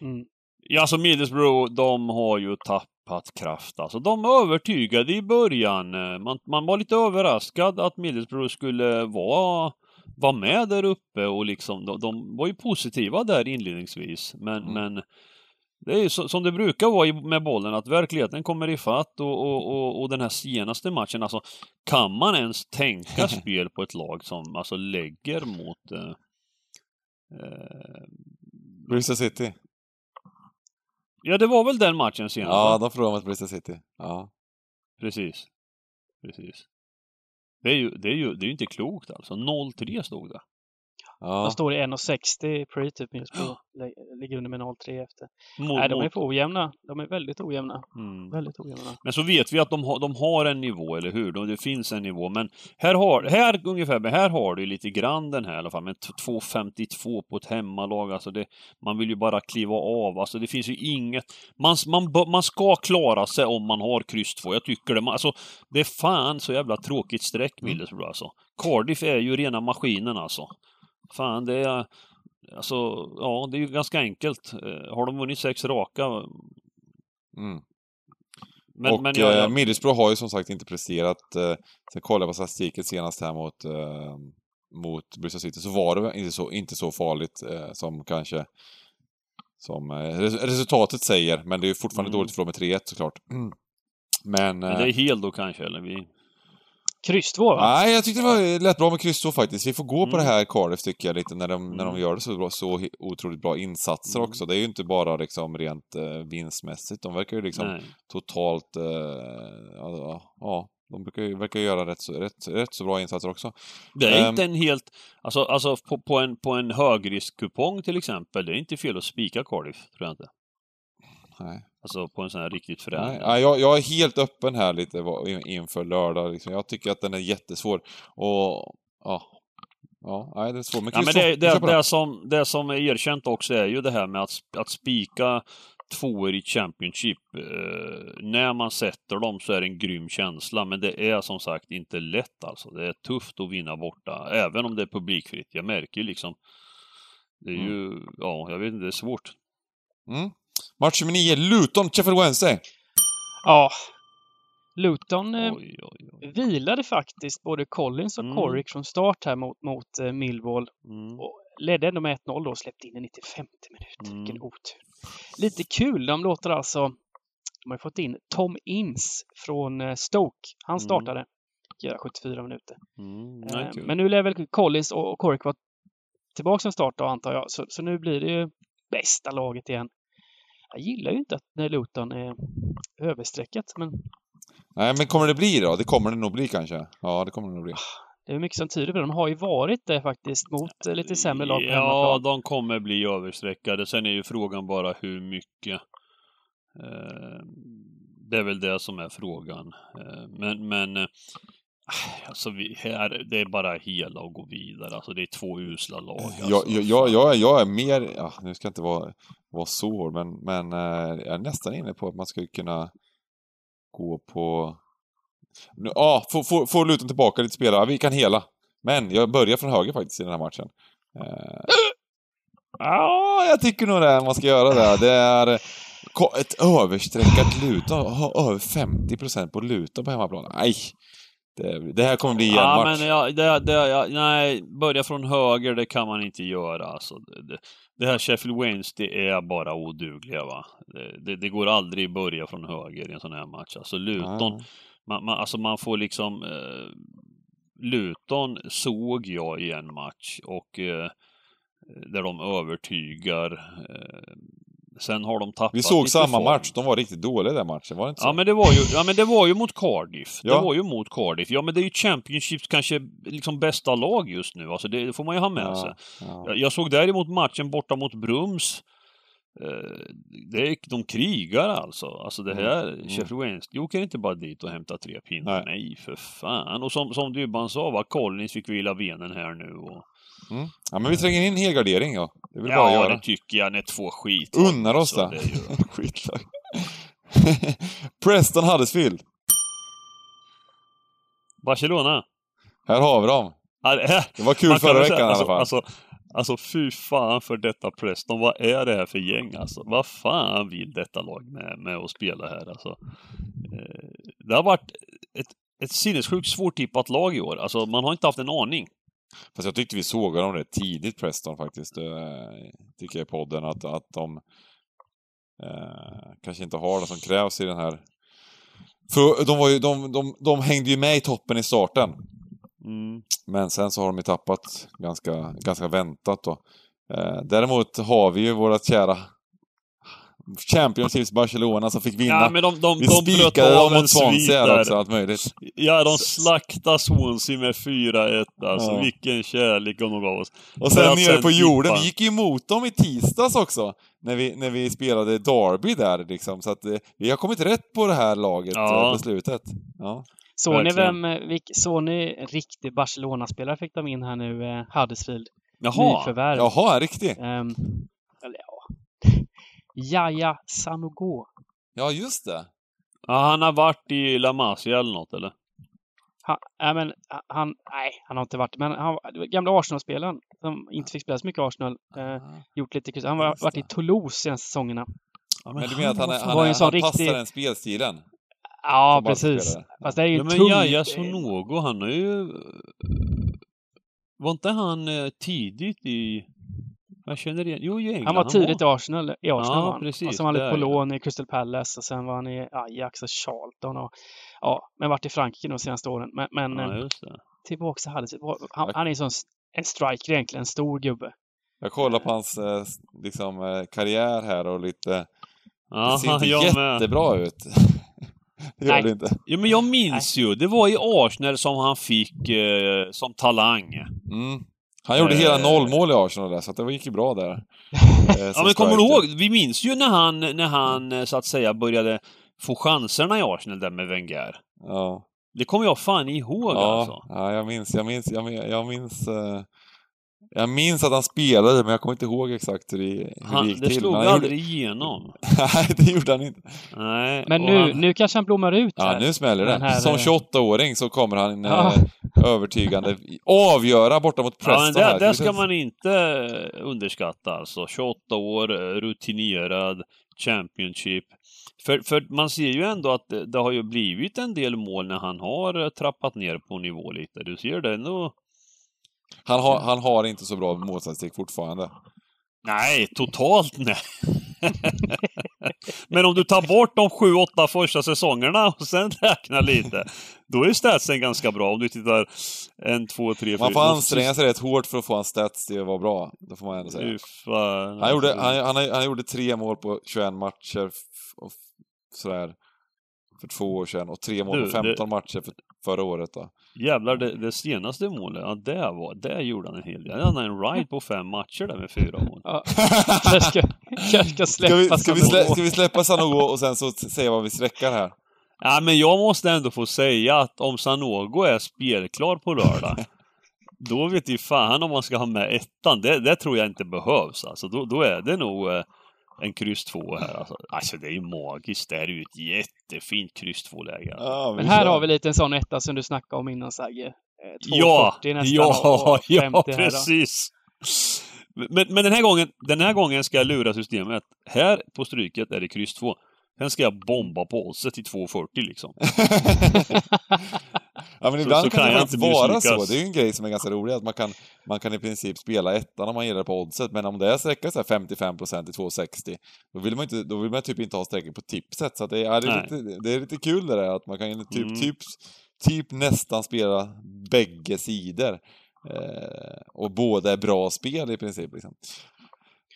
Mm. Ja, alltså Middlesbrough, de har ju tappat kraft. Alltså, de övertygade i början. Man, man var lite överraskad att Middlesbrough skulle vara, vara med där uppe och liksom, de, de var ju positiva där inledningsvis. Men, Mm. men det är ju så, som det brukar vara med bollen, att verkligheten kommer i fatt och, och, och, och den här senaste matchen, alltså kan man ens tänka spel på ett lag som alltså lägger mot eh, eh, Bristol City. Ja, det var väl den matchen senast? Ja, de förlorade mot Bristol City. Ja. Precis. Precis. Det är ju, det är ju, det är ju inte klokt alltså. 0-3 stod det. Ja. De står i 1,60 pre typ Middlesbrough. Lä- Ligger under med 0,3 efter. Mot, Nej, de är för ojämna. De är väldigt ojämna. mm. Väldigt ojämna. Men så vet vi att de har, de har en nivå, eller hur? De, det finns en nivå. Men här har, här ungefär, men här har du lite grann den här i alla fall. Med t- 2,52 på ett hemmalag. Alltså det, man vill ju bara kliva av. Alltså det finns ju inget. Man, man, man ska klara sig om man har kryss 2. Jag tycker det. Man, alltså, det är fan så jävla tråkigt streck, Mm. Middlesbrough alltså. Cardiff är ju rena maskinen alltså. Fan, det är... Alltså, ja, det är ju ganska enkelt. Eh, Har de vunnit sex raka? Mm. Men, och men jag, eh, Middlesbrough har ju som sagt inte presterat, eh, sen kollade jag på statistiken senast här mot, eh, mot Bristol City, så var det inte så, inte så farligt eh, som kanske som res- resultatet säger, men det är ju fortfarande Mm. dåligt att förlora med 3-1 såklart. Mm. Men... men det är hel då kanske, eller? Vi, Kryss 2 va? Nej, jag tyckte det var lätt bra med kryss två faktiskt. Vi får gå på Mm. det här Cardiff tycker jag lite, när de, när de Mm. gör det så, bra, så otroligt bra insatser Mm. också. Det är ju inte bara liksom rent eh, vinstmässigt. De verkar ju liksom nej. totalt... Eh, ja, ja, de brukar ju, verkar göra rätt så, rätt, rätt så bra insatser också. Det är Ehm. inte en helt... Alltså, alltså på, på en, på en högriskkupong till exempel, det är inte fel att spika Cardiff, tror jag inte. Nej. Alltså på en sån här riktigt Nej. frän. Ja, jag, jag är helt öppen här lite inför lördag. Liksom. Jag tycker att den är jättesvår. Och ja, ja nej, det är svårt. Men, Ja, men det, det, den. det, som, det som är erkänt också är ju det här med att, att spika tvåor i Championship. Eh, när man sätter dem så är det en grym känsla, men det är som sagt inte lätt alltså. Det är tufft att vinna borta, även om det är publikfritt. Jag märker ju liksom. Det är ju, ja, jag vet inte, det är svårt. Mm. Match nummer 9, Luton, Sheffield Wednesday. Ja. Luton eh, Oj, oj, oj. vilade faktiskt både Collins och Mm. Corrick från start här mot, mot eh, Millwall. Mm. Och ledde ändå med 1-0 då och släppte in i 95 minut. Mm. Vilken otur. Lite kul, de låter alltså... De har fått in Tom Ince från eh, Stoke. Han Mm. startade. Göra 74 minuter. Mm, Eh, nej, kul. Men nu lär väl Collins och och Corrick vara tillbaka som start då, antar jag. Så, så nu blir det ju bästa laget igen. Jag gillar ju inte att när Luton är överstreckat, men Nej, men kommer det bli då? Det kommer det nog bli kanske. Ja, det kommer det nog bli. det är mycket som tyder på det. De har ju varit det faktiskt mot eh, lite sämre lag på Ja, de kommer bli överstreckade. Sen är ju frågan bara hur mycket. Eh, det är väl det som är frågan. Eh, men, men Alltså vi, här, det är bara hela och gå vidare. Alltså det är två usla lag. Alltså. Jag, jag, jag, jag, är- mer, ja, nu ska jag inte vara, vara så hård, men, men eh, jag är nästan inne på att man skulle kunna gå på... Ja, få, få, få Luton tillbaka lite spelare. Vi kan hela. Men jag börjar från höger faktiskt i den här matchen. Eh, Ja, jag tycker nog det. Man ska göra det. Det är eh, ett överstreckat Luton. Ha över 50% på Luton på hemmaplan. Nej! Det, det här kommer bli en Ja, match. men ja, det, det, ja, nej, börja från höger, det kan man inte göra. Alltså, det, det, här Sheffield Wednesday, det är bara odugliga va. Det, det, går aldrig börja från höger i en sån här match. Alltså Luton, Ja. man, man, alltså man får liksom... Eh, Luton såg jag i en match och eh, där de övertygar. Eh, sen har de tappat Vi såg samma form. match. De var riktigt dåliga den matchen, var det inte så? Ja men det var ju, ja, men det var ju mot Cardiff. Ja. Det var ju mot Cardiff. Ja men det är ju Championships kanske liksom bästa lag just nu. Alltså det får man ju ha med sig. ja. Jag, jag såg däremot matchen borta mot Brums. Eh, det är, de krigar alltså. Alltså det här, Mm. Sheffield Wednesday åker inte bara dit och hämtar tre pinnar. Nej. Nej, för fan. Och som, som Dybban sa, va, Collins fick vila benen här nu. Och... Mm. ja, men vi tränger in helgardering, ja. Det vill bara Ja, göra. det tycker jag. När två skit. Unnar oss det. ju- Skitlag. Preston Huddersfield. Barcelona. Här har vi dem. Det Det var kul förra veckan säga, i alla alltså, fall. Alltså, alltså fy fan för detta Preston. Vad är det här för gäng alltså? Vad fan vill detta lag med, med att spela här alltså? Eh, Det har varit ett, ett sinnessjukt svårtippat lag i år. Alltså man har inte haft en aning. Fast jag tyckte vi sågade dem rätt tidigt, Preston faktiskt. Eh, tycker jag i podden att, att de eh, kanske inte har det som krävs i den här... För de, var ju, de, de, de hängde ju med i toppen i starten. Mm. Men sen så har de ju tappat ganska, ganska väntat då. Eh, däremot har vi ju vårat kära Championships Barcelona som fick vinna. Ja men de, de, vi de spikade dem en mot svit Swansea också, allt möjligt. Ja, de slaktade Swansea med 4-1 alltså. Ja. Vilken kärlek de gav oss. Och sen nere sen på jorden, vi gick ju emot dem i tisdags också. När vi, när vi spelade Derby där liksom. Så att eh, vi har kommit rätt på det här laget Ja. eh, på slutet. Ja. Såg ni vem, eh, såg ni riktig Barcelona-spelare fick de in här nu, eh, Huddersfield? Jaha. Nyförvärv. Jaha, riktig. Ehm, eller ja. Jaja Sanogo. Ja, just det. Ja, han har varit i La Masia eller något eller? Han, nej, men han, nej, han har inte varit, men han gamla Arsenal-spelaren som inte fick spela så mycket Arsenal. Eh, gjort lite. Han har varit i. Toulouse senaste säsongerna. Ja, Men du menar att han, han, en sån han riktig- passar den spelstilen? Ja, Som precis. Fast det är ju Ja, en men tung... Jaja Sonogo, han är ju... Var inte han eh, tidigt i... Jag känner igen... Jo, i England. Han var tidigt i Arsenal, i Arsenal Ja, precis, Och så var han lite det på lån i Crystal Palace och sen var han i Ajax och Charlton och ja, men varit i Frankrike de senaste åren. Men, men Ja, eh, det. tillbaka till Huddersfield. Han, han är sån en striker egentligen, en stor gubbe. Jag kollar på hans eh, liksom, eh, karriär här och lite... det Ja, ser inte jag med. jättebra ut. det gör Nej. det inte. Ja, men jag minns ju. Det var i Arsenal som han fick eh, som talang. Mm. Han gjorde hela Eh. nollmål i Arsenal där, så att det gick ju bra där. Eh, Ja, men kommer du ihåg? Vi minns ju när han, när han eh, så att säga började få chanserna i Arsenal där med Wenger. Ja. Det kommer jag fan ihåg Ja, alltså. ja, jag minns, jag minns, jag minns, jag minns, jag minns att han spelade, men jag kommer inte ihåg exakt hur det, hur det Han, gick det till. slog Men han aldrig gjorde, igenom. nej, det gjorde han inte. Nej. Men nu, han, nu kanske han blommar ut Ja, här. nu smäller det. Den här, Som eh, 28-åring så kommer han eh, Ja. övertygande avgöra borta mot Ja, men Preston det, här. det ska man inte eh, underskatta alltså. 28 år, eh, rutinerad, Championship. För, för man ser ju ändå att det, det har ju blivit en del mål när han har eh, trappat ner på nivå lite. Du ser det ändå. Han har, han har inte så bra målstatistik fortfarande. Nej, totalt nej. Men om du tar bort de sju, åtta första säsongerna och sen räknar lite, då är statsen ganska bra. Om du tittar en, två, tre, fyra... Man får anstränga sig rätt hårt för att få hans stats till att vara bra. Det får man ändå säga. Han gjorde, han, han, han gjorde tre mål på 21 matcher och sådär för två år sedan och tre mål på 15 matcher för, förra året då. Jävlar, det, det senaste målet, ja det var, det gjorde han en hel del. Han hade en ride på fem matcher där med fyra mål. Ja, kanske ska, ska Ska vi, släppa ska, vi Sanogo. slä, ska vi släppa Sanogo och sen så säga vad vi sträckar här? Ja, men jag måste ändå få säga att om Sanogo är spelklar på lördag, då vet ju fan om man ska ha med ettan. Det, det tror jag inte behövs. Alltså, då, då är det nog eh, en kryss två här. Alltså, alltså det är ju magiskt. Det är ju ett jättefint kryss två-läge. Ja, Men här har vi lite en sån etta som du snackade om innan Sagge. Eh, 240 Ja, ja, och 50 ja, här precis. Men, men den, här gången, den här gången ska jag lura systemet. Här på stryket är det kryss 2. Sen ska jag bomba på oddset till 2,40 liksom. Ja men ibland så kan kan det faktiskt inte vara så. Det är ju en grej som är ganska rolig, att man kan, man kan i princip spela ettan om man gillar på oddset, men om det är sträcka så här 55% till 2,60, då vill man inte, då vill man typ inte ha sträckor på tipset, så det, är, det, är lite, det är lite kul det där att man kan typ, Mm. typ, typ nästan spela bägge sidor. Eh, och båda är bra spel i princip liksom.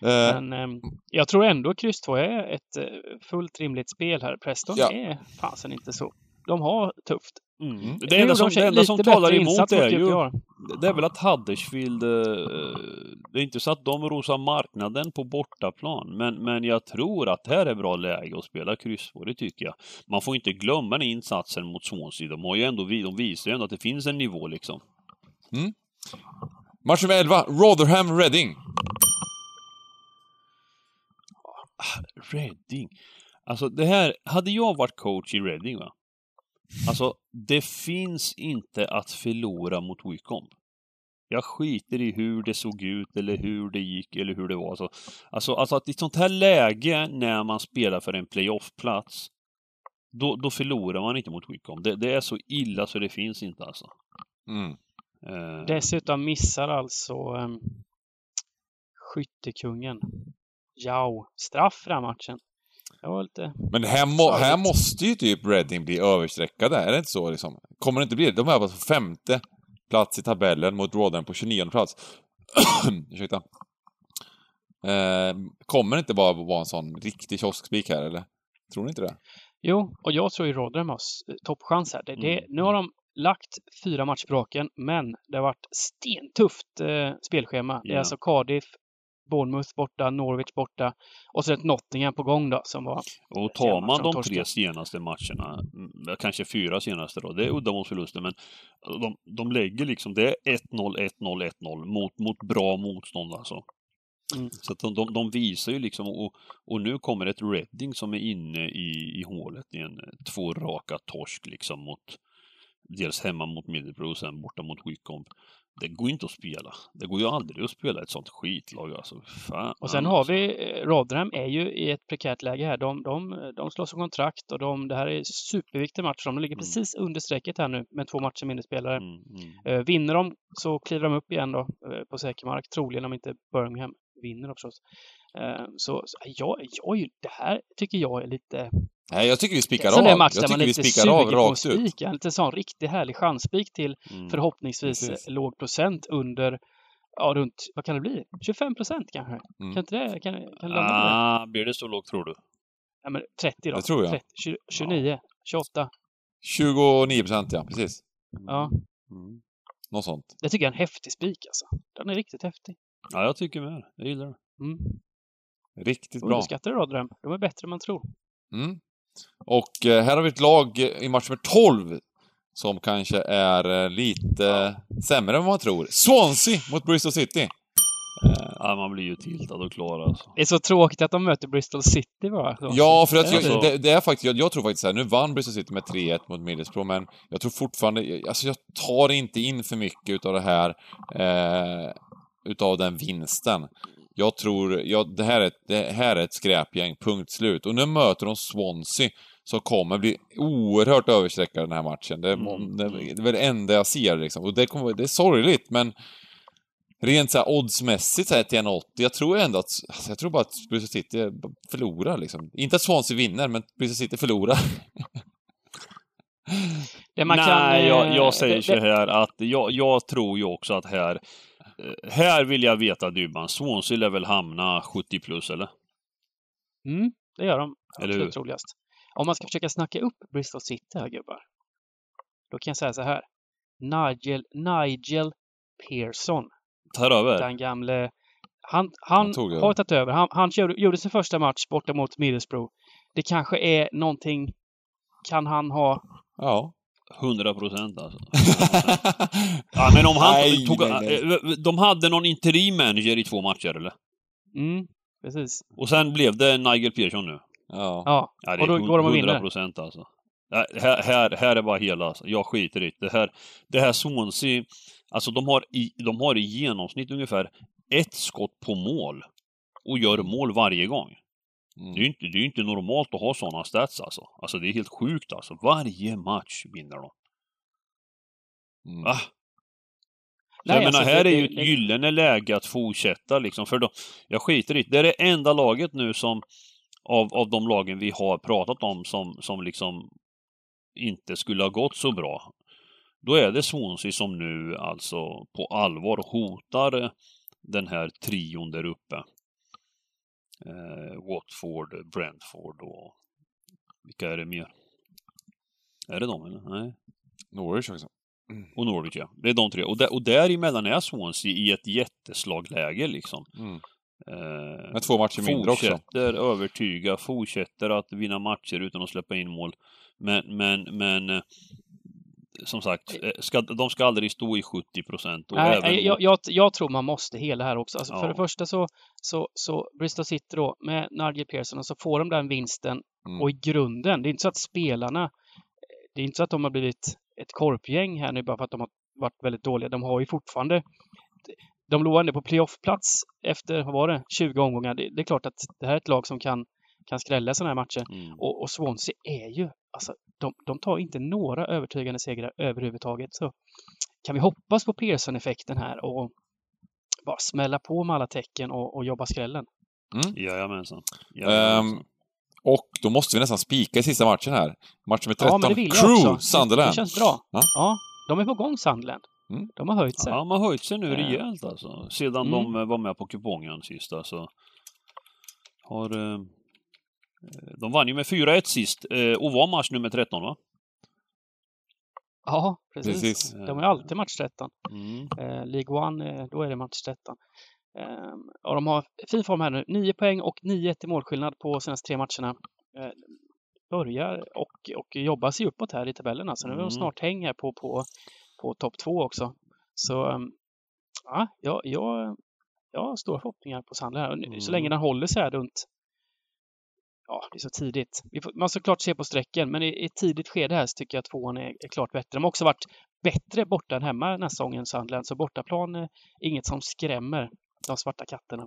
Eh, Men ehm, jag tror ändå kryss 2 är ett eh, fullt rimligt spel här. Preston Ja. är fasen inte så. De har tufft. Mm. Mm. Det enda som, det enda som talar emot är ju... Det är väl att Huddersfield... eh, Det är inte så att de rosar marknaden på bortaplan, men, men jag tror att här är bra läge att spela kryss på, det tycker jag. Man får inte glömma den insatsen mot Swansea. De, har ju ändå, de visar ju ändå att det finns en nivå liksom. match nummer 11, Rotherham-Reading. Reading. Alltså det här, hade jag varit coach i Reading va? Alltså, det finns inte att förlora mot Wycombe. Jag skiter i hur det såg ut eller hur det gick eller hur det var. Så, alltså, alltså att i ett sånt här läge när man spelar för en playoff-plats, då, då förlorar man inte mot Wycombe. Det, det är så illa så det finns inte alltså. Mm. Eh, Dessutom missar alltså um, skyttekungen Jao straff för den här matchen. Det var lite... Men här, må, här måste ju typ Reading bli överstreckade, är det inte så liksom? Kommer det inte bli det? De är på femte plats i tabellen mot Rotherham på 29 plats. Ursäkta. Eh, kommer det inte bara vara en sån riktig kioskspik här, eller? Tror ni inte det? Jo, och jag tror ju Rotherham har s- toppchans här. Det, det, Mm. nu har de lagt fyra matcher på raken, men det har varit stentufft eh, spelschema. Det är alltså Cardiff, Bournemouth borta, Norwich borta och så ett Nottingham på gång då som var... Och tar man de tre senaste matcherna, mm, kanske fyra senaste då, det är uddamålsförluster, men de, de lägger liksom, det är 1-0, 1-0, 1-0 mot, mot bra motstånd alltså. Mm. Så de, de, de visar ju liksom, och, och nu kommer ett Reading som är inne i, i hålet i en två raka torsk liksom mot, dels hemma mot Middlesbrough och sen borta mot Wycombe. Det går inte att spela. Det går ju aldrig att spela ett sånt skitlag alltså. Fan, Och sen har vi, eh, Rotherham är ju i ett prekärt läge här. De, de, de slåss om kontrakt och de, det här är en superviktig match. De ligger Mm. precis under strecket här nu med två matcher mindre spelare. Mm, mm. Eh, vinner de så kliver de upp igen då eh, på säker mark. Troligen om inte Birmingham vinner då förstås. Eh, så så jag, jag, det här tycker jag är lite... Nej, jag tycker vi spikar av. där match Jag där man tycker är vi lite spikar av sugen på att rakt ut. spika. En lite sån riktig härlig chansspik till Mm. förhoppningsvis Precis. eh, låg procent under, ja runt, vad kan det bli? 25 procent kanske? Mm. Kan inte det, kan, kan det det? Ah, blir det så lågt tror du? Ja, men 30 då. Det tror jag. 30, 20, 29, 28. 29 procent, ja. Precis. Ja. Mm. Något sånt. Det tycker jag är en häftig spik alltså. Den är riktigt häftig. Ja, jag tycker med. Jag gillar det. Mm. Riktigt bra. Underskattar Rotherham. De är bättre än man tror. Mm. Och eh, här har vi ett lag i match nummer 12 som kanske är eh, lite sämre än vad man tror. Swansea mot Bristol City. Ja, man blir ju tiltad och klar alltså. Det är så tråkigt att de möter Bristol City bara. Ja, för att jag, det, det är faktiskt, jag, jag tror faktiskt här, nu vann Bristol City med 3-1 mot Middlesbrough, men jag tror fortfarande, alltså jag tar inte in för mycket utav det här, eh, utav den vinsten. Jag tror, ja, det, här är, ett- det här är ett skräpgäng, punkt slut. Och nu möter de Swansea, som kommer bli oerhört överstreckade den här matchen. Det, Mm. det, det är väl det enda jag ser liksom. Och det, kommer, det är sorgligt, men rent så här oddsmässigt så här till 1,80, jag tror ändå att, alltså jag tror bara att Bristol City förlorar liksom. Inte att Swansea vinner, men Bristol City förlorar. Det man Nej, kan, jag, jag säger det- så här att jag, jag tror ju också att här... eh, Här vill jag veta Dybban, Swansea lär väl hamna 70 plus eller? Mm, det gör de. Eller hur? Troligast. Om man ska försöka snacka upp Bristol City här gubbar. Då kan jag säga så här. Nigel, Nigel Pearson, Tar över? den gamle... Han, Han han har tagit över. Han, han gjorde, gjorde sin första match borta mot Middlesbrough. Det kanske är någonting kan han ha... Ja. 100 procent alltså. ja, men om han Nej, tog, nej, nej. eh, De hade någon interim manager i två matcher eller? Mm, precis. Och sen blev det Nigel Pearson nu. Ja. Ja, Ja, och då går de och 100 vinner. procent alltså. Här, här, här är bara hela, alltså. jag skiter i det. Det här, det här Swansea, alltså de har, i, de har i genomsnitt ungefär ett skott på mål och gör mål varje gång. Mm. Det är inte, det är inte normalt att ha sådana stats alltså. Alltså det är helt sjukt alltså. Varje match vinner de. Mm. Ah. Nej, jag menar, alltså, här det- är ju ett det- gyllene läge att fortsätta liksom. För då, jag skiter i det. Det är det enda laget nu som, av, av de lagen vi har pratat om, som, som liksom inte skulle ha gått så bra. Då är det Swansea som nu alltså på allvar hotar den här trion där uppe. Eh, Watford, Brentford och vilka är det mer? Är det de eller? Nej. Norwich också. Och Norwich ja. Det är de tre. Och, där, och däremellan är Swansea i ett jätteslagläge liksom. Mm. Eh, Med två matcher mindre också. fortsätter övertyga, fortsätter att vinna matcher utan att släppa in mål. Men, men, men eh, som sagt, eh, ska, de ska aldrig stå i 70 procent. Nej, nej, jag, jag, jag tror man måste hela här också. Alltså, För Ja. det första så, så, så Bristol City då med Nigel Pearson och så får de den vinsten Mm. och i grunden, det är inte så att spelarna, det är inte så att de har blivit ett korpgäng här nu bara för att de har varit väldigt dåliga. De har ju fortfarande, de låg ändå på playoffplats efter, vad var det, 20 omgångar. Det, det är klart att det här är ett lag som kan, kan skrälla sådana här matcher. Mm. Och, och Swansea är ju, alltså de, de tar inte några övertygande segrar överhuvudtaget. Så kan vi hoppas på Pearson-effekten här och bara smälla på med alla tecken och, och jobba skrällen. Jajamensan. Ehm, Jajamensan. och då måste vi nästan spika i sista matchen här. Match nummer 13. Ja, men det vill Crew, också. Det, Sunderland. det känns bra. Ja. Ja. de är på gång Sunderland. Mm. De har höjt sig. Ja, de har höjt sig nu Eh. rejält alltså. Sedan Mm. de var med på kupongen sist alltså. Har... Eh, de vann ju med 4-1 sist eh, och var match nummer 13 va? Ja, precis. Precis. De är alltid match 13. Mm. Eh, League One, då är det match 13. Eh, och de har fin form här nu. 9 poäng och 9-1 i målskillnad på senaste tre matcherna. Börjar och, och jobbar sig uppåt här i tabellen. Alltså. Nu är de Mm. snart häng här på, på, på topp två också. Så ehm, ja, jag, jag, jag har stora förhoppningar på Sandler Så Mm. länge den håller sig här runt Ja, det är så tidigt. Vi får, man ska klart se på strecken, men i i ett tidigt skede här så tycker jag att tvåan är, är klart bättre. De har också varit bättre borta än hemma den här säsongen, Sandland. Så bortaplan är inget som skrämmer de svarta katterna.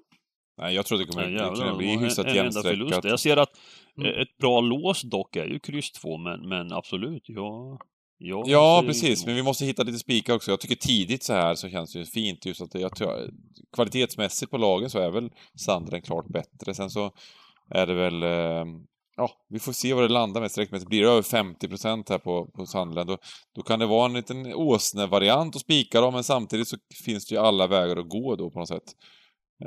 Nej, jag tror det kommer Ja, jävlar, bli hyfsat jämnstreckat. Jag ser att Mm. ett bra lås dock är ju kryss 2, men, men absolut, ja... Ja, Ja, precis. Men vi måste hitta lite spikar också. Jag tycker tidigt så här så känns det ju fint just att jag tror, kvalitetsmässigt på lagen så är väl Sandren klart bättre. Sen så är det väl, eh, ja, vi får se vad det landar med sträckmässigt. Blir det över 50 procent här på, på Sandland, då, då kan det vara en liten åsnevariant att spika dem, men samtidigt så finns det ju alla vägar att gå då på något sätt.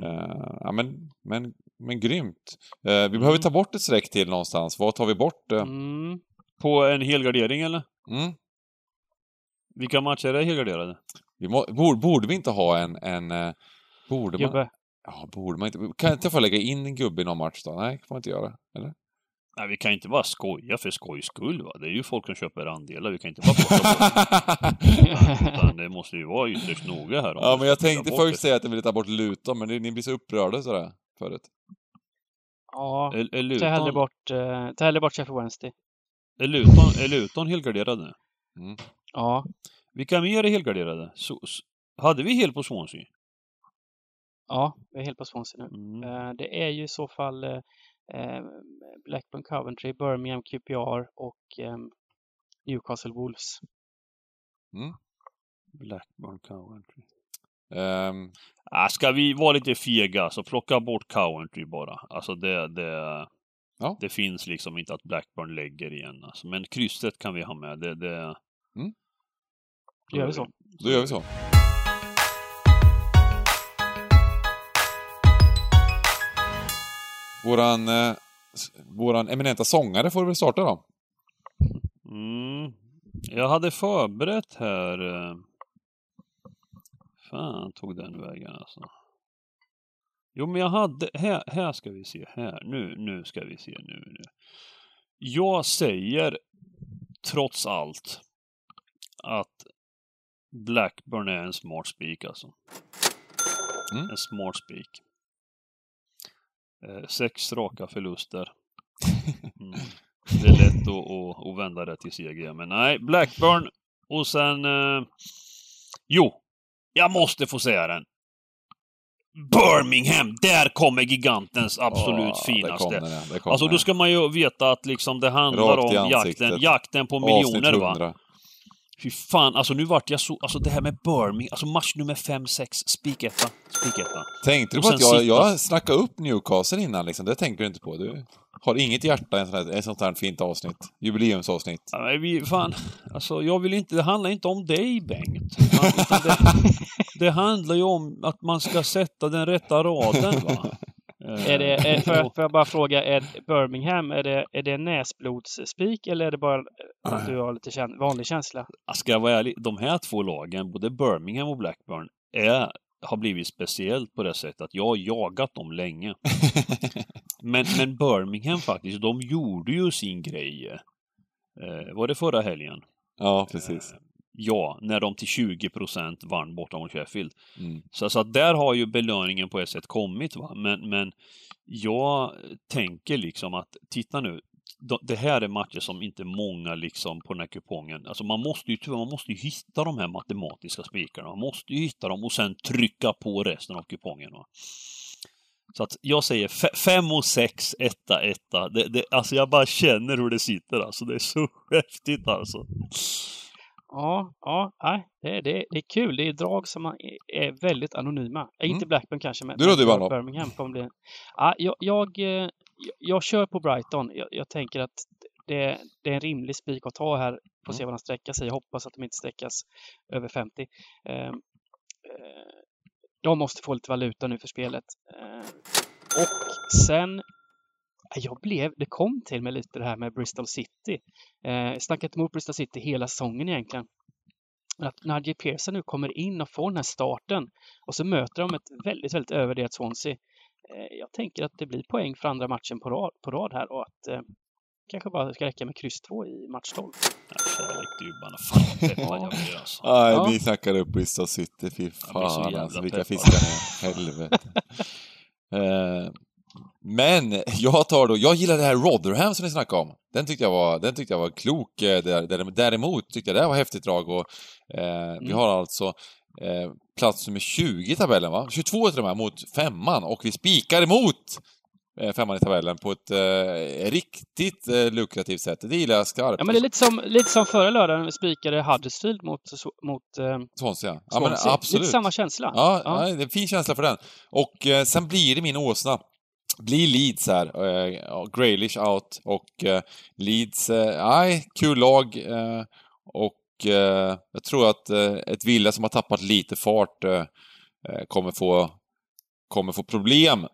Eh, ja, men, men, men grymt. Eh, vi behöver ta bort ett streck till någonstans. Vad tar vi bort? eh? Mm. På en helgardering eller? Mm. Vilka matcher är helgarderade? Vi må, borde, borde vi inte ha en... en borde man. Ja, borde man inte... Kan jag inte få lägga in en gubbe i någon match då? Nej, kan man inte göra. Eller? Nej, vi kan inte bara skoja för skojs skull va. Det är ju folk som köper andelar. Vi kan inte bara plocka bort det måste ju vara ytterst noga här. ja, men jag tänkte först säga att jag ville ta bort Luton, men det, ni blir så upprörda sådär förut. Ja, Är, är, ta hellre bort, eh, ta hellre bort Sheffield Wednesday. är, Luton, är Luton helgarderade? Mm. Ja, Vilka mer är helgarderade? Så, hade vi hel på Swansea? Ja, jag är helt på Swansea nu. Mm. Eh, Det är ju i så fall eh, eh, Blackburn Coventry, Birmingham QPR och eh, Newcastle Wolves. Blackburn Coventry. Ehm, Ah, ska vi vara lite fega så plocka bort Coventry bara. Alltså det, det, Ja. det finns liksom inte att Blackburn lägger igen. Alltså. Men krysset kan vi ha med. Det, det... Då gör vi så. då gör vi så. Våran, eh, våran eminenta sångare får väl starta då. Mm. Jag hade förberett här... eh, Fan tog den vägen alltså. Jo men jag hade... Här, här ska vi se. Här. Nu, nu ska vi se. Nu, nu. Jag säger trots allt att Blackburn är en smart spik alltså. Mm. En smart spik. Eh, sex raka förluster. Mm. Det är lätt att, att, att vända det till seger, men nej, Blackburn och sen... Eh, jo, jag måste få säga den. Birmingham! Där kommer gigantens absolut Åh, finaste. Den, det kom Alltså då ska man ju veta att liksom det handlar om jakten, jakten på miljoner va. 100. Fy fan, alltså nu vart jag så, alltså det här med Birmingham, alltså match nummer 5-6, spiketta, spiketta. Tänkte du på att jag, sitta- jag snackade upp Newcastle innan liksom? Det tänker du inte på. Du har inget hjärta i ett sånt här, ett sånt här fint avsnitt. Jubileumsavsnitt. Ja, men vi, fan, alltså jag vill inte, det handlar inte om dig Bengt. Det, det handlar ju om att man ska sätta den rätta raden va. Eh, Är det, är, får, jag, får jag bara fråga, är Birmingham, är det, är det näsblodsspik eller är det bara att du har lite kän, vanlig känsla? Ska jag vara ärlig, de här två lagen, både Birmingham och Blackburn, är, har blivit speciellt på det sättet att jag har jagat dem länge. Men, men Birmingham faktiskt, de gjorde ju sin grej. Eh, var det förra helgen? Ja, precis. Ja, när de till 20% vann borta mot Sheffield. Mm. Så, så att där har ju belöningen på ett sätt kommit. Va? Men, men jag tänker liksom att, titta nu, de- det här är matcher som inte många liksom på den här kupongen, alltså man måste ju man måste ju hitta de här matematiska spikarna, man måste ju hitta dem och sen trycka på resten av kupongen. Va? Så att jag säger 5 och 6, etta, etta. Det, det, alltså jag bara känner hur det sitter alltså. Det är så häftigt alltså. Ja, ja, nej, det, det, det är kul. Det är drag som är, är väldigt anonyma. Inte Mm. Blackburn kanske, men Du då, då? Birmingham kommer bli... Ja, jag, jag, eh, jag kör på Brighton. Jag, jag tänker att det, det är en rimlig spik att ta här. Får se vad de sträcker sig. Jag hoppas att de inte sträckas över 50. Eh, eh, de måste få lite valuta nu för spelet. Eh, och sen jag blev, det kom till mig lite det här med Bristol City. Eh, snackat emot Bristol City hela säsongen egentligen. Att Nadia Pearson nu kommer in och får den här starten och så möter de ett väldigt, väldigt övervärderat Swansea. Eh, jag tänker att det blir poäng för andra matchen på rad, på rad här och att eh, kanske bara ska räcka med kryss 2 i match 12. Ja, Kärlek till gubbarna. Fan alltså. Ja. ni snackar upp Bristol City. Fy fan alltså, vilka fiskar ni är. Helvete. Eh, men jag tar då, jag gillar det här Rotherham som ni snackade om. Den tyckte jag var, den tyckte jag var klok. eh, där- där- Däremot tyckte jag det här var häftigt drag och eh, vi Mm. har alltså eh, plats nummer 20 i tabellen va? 22 till och med, mot femman och vi spikar emot eh, femman i tabellen på ett eh, riktigt eh, lukrativt sätt. Det gillar jag skarpt. Ja, men det är lite som, lite som förra lördagen när vi spikade Huddersfield mot, mot eh, Swansea. Ja, men absolut. Lite samma känsla. Ja, Ja. ja. det är en fin känsla för den. Och eh, sen blir det min åsna. Blir Leeds här. Eh, Graylish out och eh, Leeds, eh, nej, kul lag. Eh, och jag tror att ett Villa som har tappat lite fart kommer få, kommer få problem.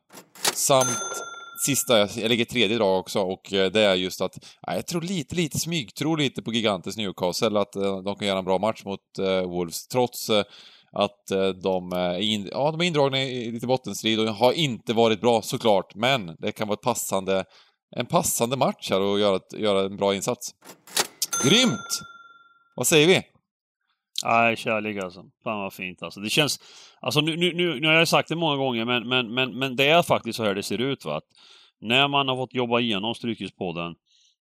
Samt sista, jag lägger tredje idag också och det är just att ja, jag tror lite, lite smygtro lite på Gigantes Newcastle att de kan göra en bra match mot Wolves trots att eh, de, eh, är in, ja, de är indragna i lite bottenstrid och har inte varit bra såklart, men det kan vara ett passande, en passande match här och göra, ett, göra en bra insats. Grymt! Vad säger vi? Nej, kärlek alltså. Fan vad fint alltså. Det känns... Alltså nu, nu, nu, nu har jag sagt det många gånger, men, men, men, men det är faktiskt så här det ser ut va. Att när man har fått jobba igenom Stryktipspodden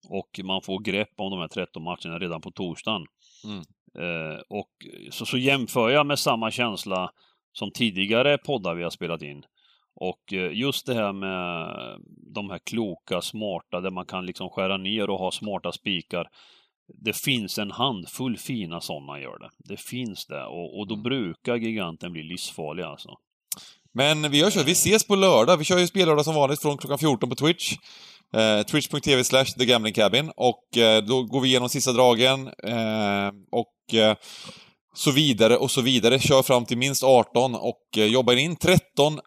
och man får grepp om de här 13 matcherna redan på torsdagen. Mm. Eh, och så, så jämför jag med samma känsla som tidigare poddar vi har spelat in. Och eh, just det här med de här kloka, smarta, där man kan liksom skära ner och ha smarta spikar. Det finns en handfull fina sådana gör det. Det finns det och, och då brukar giganten bli livsfarlig alltså. Men vi gör så, vi ses på lördag. Vi kör ju spellördag som vanligt från klockan 14 på Twitch. Eh, Twitch.tv slash The Gambling Cabin. Och eh, då går vi igenom sista dragen. Eh, och eh, så vidare och så vidare. Kör fram till minst 18 och eh, jobbar in 13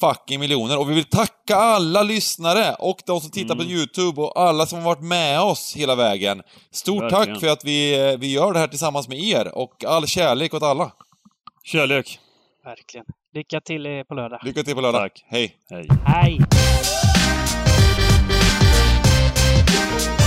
fucking miljoner. Och vi vill tacka alla lyssnare och de som tittar på Mm. YouTube och alla som har varit med oss hela vägen. Stort Verkligen. tack för att vi, eh, vi gör det här tillsammans med er och all kärlek åt alla. Kärlek! Verkligen. Lycka till på lördag. Lycka till på lördag. Tack. Hej! Hej! Hej! Thank